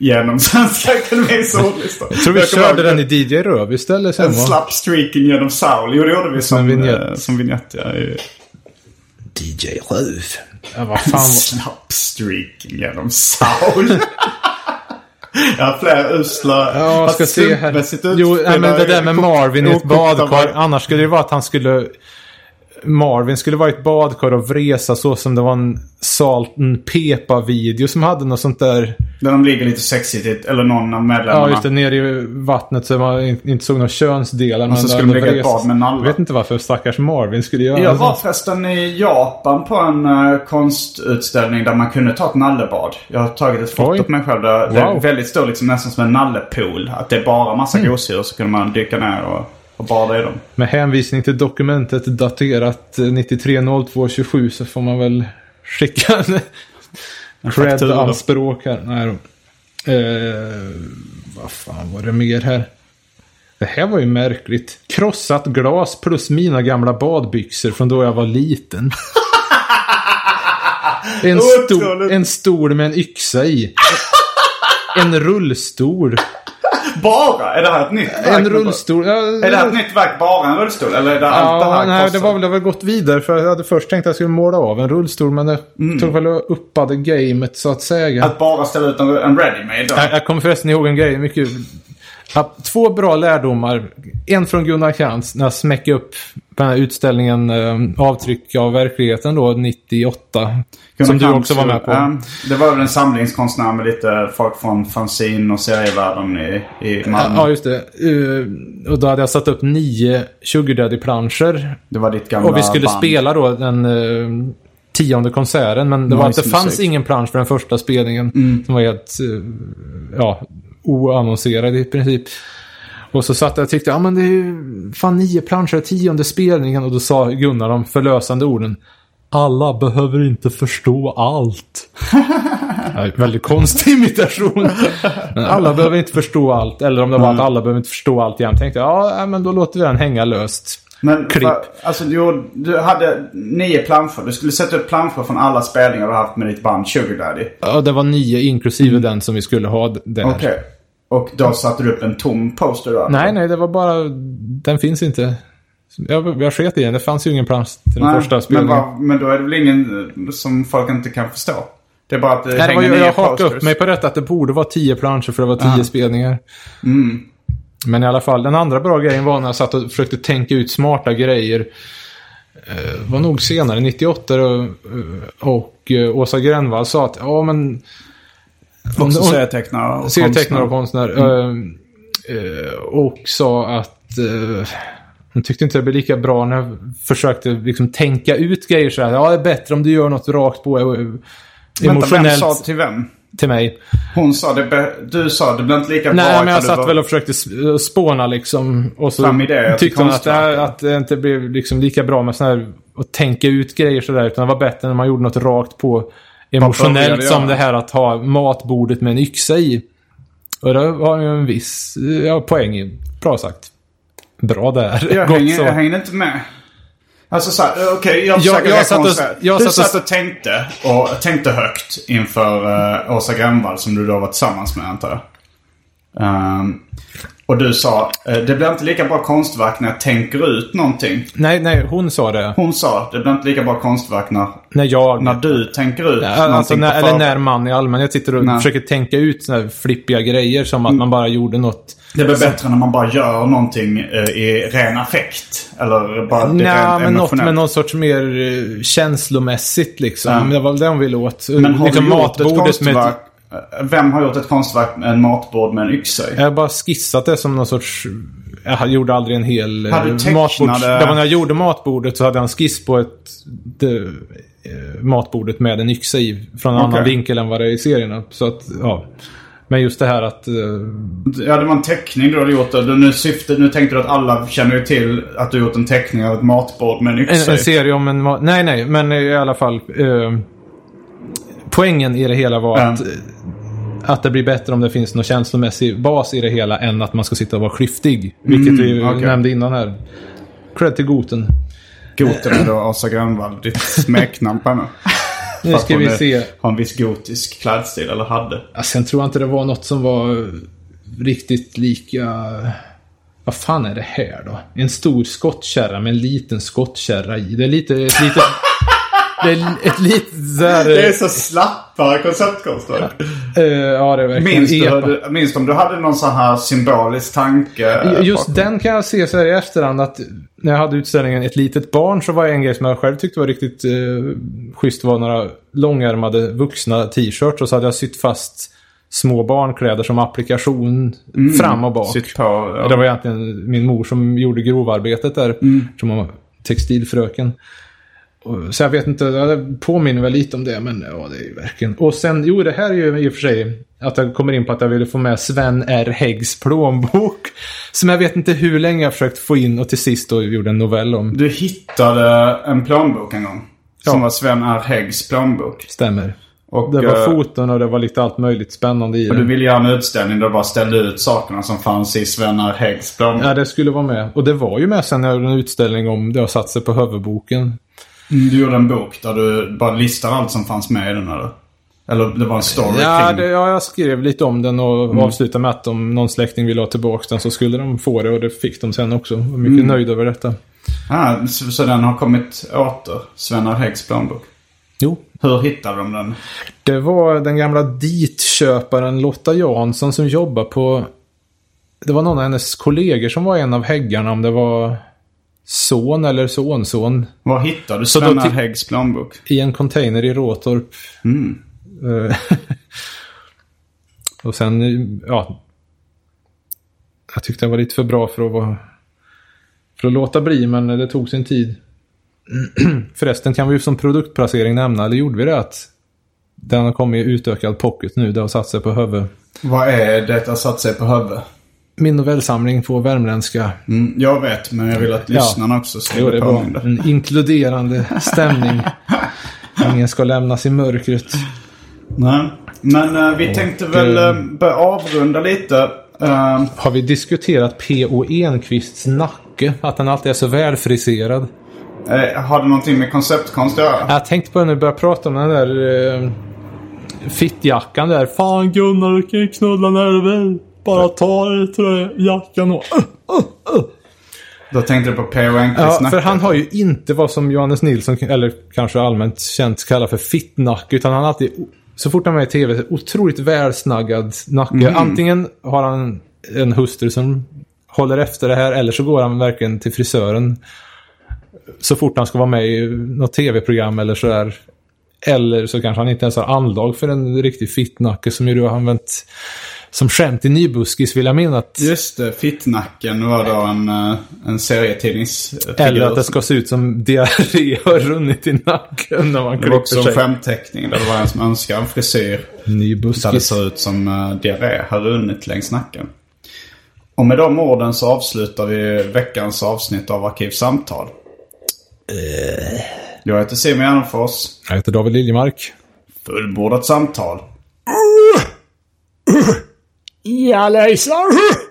genom Svenska Akademins ordlista. Jag tror vi körde den i DJ Röv istället sen En slapp streaking genom Saul. Jo, det gjorde vi som, en vignett. eh, som vignett. Ja. DJ Röv. Ja, vad fan En var... slapp streaking genom Saul. Jag har fler usla... Ja, jag ska se här. Jo, nej, men det där med Marvin i ett badkar. Annars skulle det vara att han skulle Marvin skulle vara i ett badkar och vresa så som det var en Salt and Pepa-video som hade något sånt där. Där de ligger lite sexigt, eller någon av medlemmarna. Ja, just det. Nere i vattnet så man in- inte såg några könsdelar. Och så skulle de ligga i ett bad med nallar. Jag vet inte varför stackars Marvin skulle göra Jag var förresten i Japan på en uh, konstutställning där man kunde ta ett nallebad. Jag har tagit ett foto på mig själv. Där Det är Wow. väldigt stort, liksom, nästan som en nallepool. Att det är bara massa Mm. gosedjur så kunde man dyka ner och, och bada i dem. Med hänvisning till dokumentet daterat eh, 930227 så får man väl skicka en faktura. cred-anspråk här. Nej då. Eh, vad fan var det mer här? Det här var ju märkligt. Krossat glas plus mina gamla badbyxor från då jag var liten. En, sto en stol med en yxa i. En rullstol. Bara? Är det här ett nytt verk? En rullstol. Ja, Är det här ett nytt verk, bara en rullstol? Eller är det allt det Ja, här nej, det var väl det var gått vidare för jag hade först tänkt att jag skulle måla av en rullstol men det tog väl och uppade gamet så att säga. Mm. Att bara ställa ut en, en ready-made då? Jag, jag kommer förresten ihåg en grej. Mycket, ja, två bra lärdomar. En från Gunnar Krantz när jag smäckte upp den här utställningen eh, Avtryck av verkligheten då, 98. Gunnar som du Krantz, också var med på. ja, det var väl en samlingskonstnär med lite folk från fanzine och serievärlden i, i Malmö. Ja, just det. Eh, och då hade jag satt upp nio Sugar Daddy-planscher. Det var ditt gamla Och vi skulle band. spela då den eh, tionde konserten. Men det, var, Nice det fanns ingen plansch för den första spelningen. Som var helt eh, ja, oannonserad i princip. Och så satt jag och tyckte, ja men det är ju fan nio planscher, tionde spelningen. Och då sa Gunnar de förlösande orden. Alla behöver inte förstå allt. väldigt konstig imitation. Alla behöver inte förstå allt. Eller om det var att alla behöver inte förstå allt igen. Tänkte jag, ja men då låter vi den hänga löst. Men Klipp. va- alltså, du, du hade nio planscher. Du skulle sätta upp planscher från alla spelningar du haft med ditt band Sugar Daddy. Ja, det var nio inklusive den som vi skulle ha där. Mm. Okej. Och då satte du upp en tom poster då? Nej, nej, det var bara... Den finns inte. Jag, jag sket i den. Det fanns ju ingen plansch till den Nej, första men, spelningen. va, men då är det väl ingen eh, som folk inte kan förstå? Det är bara att det Nej, det var, hänger nio jag hakade upp mig på detta att det borde vara tio planscher för det var tio spelningar. Mm. Men i alla fall, den andra bra grejen var när jag satt och försökte tänka ut smarta grejer. Eh, var nog senare, 98 och, eh, och eh, Åsa Grönvall sa att ja men... Också serietecknare och serietecknare och konstnär. konstnär. Eh, eh, och sa att eh, hon tyckte inte det blev lika bra när jag försökte liksom tänka ut grejer så här. Ja, det är bättre om du gör något rakt på eh, Vänta, vem emotionellt sa till vem? Till mig. Hon sa det. Du sa det blir inte lika bra. Nej, men jag satt var- väl och försökte s- spåna liksom. Och så Fram idéer tyckte hon att det, konstverk. att det inte blev liksom lika bra med sån här att tänka ut grejer sådär. Utan det var bättre när man gjorde något rakt på emotionellt som det här att ha matbordet med en yxa i. Och det har ju en viss ja, poäng i. Bra sagt. Bra där. Jag Gott hänger, så. jag hänger inte med. Alltså så här, okej, jag Jag- försöker jag satt och- jag Du satt och- satt och tänkte, och tänkte högt inför uh, Åsa Grönvall som du då var tillsammans med antar jag. Ehm, och du sa, eh, det blir inte lika bra konstverk när jag tänker ut någonting. Nej, nej, hon sa det. Hon sa, det blir inte lika bra konstverk när, När jag... när du tänker ut Ja, någonting alltså, när, eller när man i allmänhet sitter och Nej. försöker tänka ut såna här flippiga grejer som Mm. att man bara gjorde något. Det blir bättre när man bara gör någonting eh, i ren affekt. Eller bara det Nej, men något emotionellt. med någon sorts mer eh, känslomässigt liksom. Ja. Det var väl det hon ville åt. Men har liksom du gjort ett matbordet med konstverk? Vem har gjort ett konstverk med en matbord med en yxa i? Jag har bara skissat det som någon sorts... Jag gjorde aldrig en hel eh, du tecknade- var när jag gjorde matbordet så hade jag en skiss på ett... Det, eh, matbordet med en yxa i. Från en annan Okej. vinkel än vad det är i serierna. Så att, ja. Men just det här att... eh, Ja, det var en teckning du hade gjort. Och nu, syftet, nu tänkte du att alla känner ju till att du gjort en teckning av ett matbord med en En, yxa en i. serie om en... Nej, nej, men i alla fall. Eh, poängen i det hela var Ja. att, att det blir bättre om det finns någon känslomässig bas i det hela än att man ska sitta och vara klyftig. Vilket vi Mm, okej. nämnde innan här. Cred till Goten. Goten är då Asa Grönvall. Ditt smeknamn på henne. Nu ska vi se. Har en viss gotisk klädstil, eller hade. Ja, sen tror jag inte det var något som var riktigt lika... Vad fan är det här då? En stor skottkärra med en liten skottkärra i. Det är lite... Ett litet, det är ett litet där... Det är så slappa konceptkonster. eh, ja, det är verkligen Minns du, epa. minns om du hade någon sån här symbolisk tanke? Just bakom? den kan jag se så här i efterhand att när jag hade utställningen Ett litet barn så var en grej som jag själv tyckte var riktigt eh, schysst var några långärmade vuxna t-shirts och så hade jag sytt fast små barnkläder som applikation fram och bak. Mm. På, ja. Det var egentligen min mor som gjorde grovarbetet där. Mm. Som textilfröken. Så jag vet inte, det påminner väl lite om det, men ja, det är ju verkligen... Och sen, jo, det här är ju i och för sig att jag kommer in på att jag ville få med Sven R. Häggs plånbok. Som jag vet inte hur länge jag försökt få in och till sist då gjorde en novell om. Du hittade en plånbok en gång. Som Ja. var Sven R. Häggs plånbok. Stämmer. Och, Det var eh, foton och det var lite allt möjligt spännande i Och du det. ville göra en utställning där du bara ställde ut sakerna som fanns i Sven R. Häggs plånbok. Ja, det skulle vara med. Och det var ju med sen när jag gjorde en utställning om det har satt sig på huvudboken. Mm, Du gjorde en bok där du bara listade allt som fanns med i den eller? Eller det var en story Ja, det, ja, jag skrev lite om den och Mm. avslutade med att om någon släkting ville ha tillbaka den så skulle de få det och det fick de sen också. Jag var mycket Mm. nöjd över detta. Ah, så, så den har kommit åter? Sven R. Häggs plånbok? Jo. Hur hittade de den? Det var den gamla ditköparen Lotta Jansson som jobbar på... Det var någon av hennes kollegor som var en av häggarna, om det var son eller sonson. Var hittade du Så då Sven R. ti- Häggs plånbok? I en container i Råtorp. Mm. Eh, och sen, ja. Jag tyckte det var lite för bra för att vara... För att låta bli, men det tog sin tid. Förresten kan vi ju som produktplacering nämna, eller gjorde vi det att den har kommit i utökad pocket nu, det har satt sig på huvud. Vad är det att satt sig på huvudet? Min novellsamling på värmländska. Mm, jag vet, men jag vill att Ja. lyssnarna också ska Jo, det är bra. En inkluderande stämning. Ingen ska lämnas i mörkret. Nej. Men eh, vi tänkte väl uh, börja avrunda lite. Eh, Har vi diskuterat P.O. Enquists nacke? Att den alltid är så välfriserad? har det någonting med konceptkonst att göra? Jag tänkte på när du började prata om den där eh, fittjackan där. Fan Gunnar, du kan ju knulla när du vill. Bara ta jackan och... Då tänkte du på. Enquists Ja, för han har ju inte vad som Johannes Nilsson, eller kanske allmänt känt kallar för fittnacke. Utan han har alltid, så fort han är med i tv, otroligt välsnaggad nacke. Mm. Antingen har han en hustru som håller efter det här, eller så går han verkligen till frisören. Så fort han ska vara med i något tv-program eller sådär. Eller så kanske han inte ens har anlag för en riktig fittnacke som ju du har använt som skämt i Nybuskis vill jag minnas. att- Just det, Fittnacken var då en, uh, en serietidningsfigur. Eller att det ska se ut som diarré har runnit i nacken när man Det klipper var också en sig. skämtteckning där det var en som önskade en frisyr. Ny Där det ser ut som uh, diarré har runnit längs nacken. Och med de orden så avslutar vi veckans avsnitt av Arkivsamtal. Jag heter Simon Gärdenfors. Jag heter David Liljemark. Fullbordat samtal. Ja, läsar!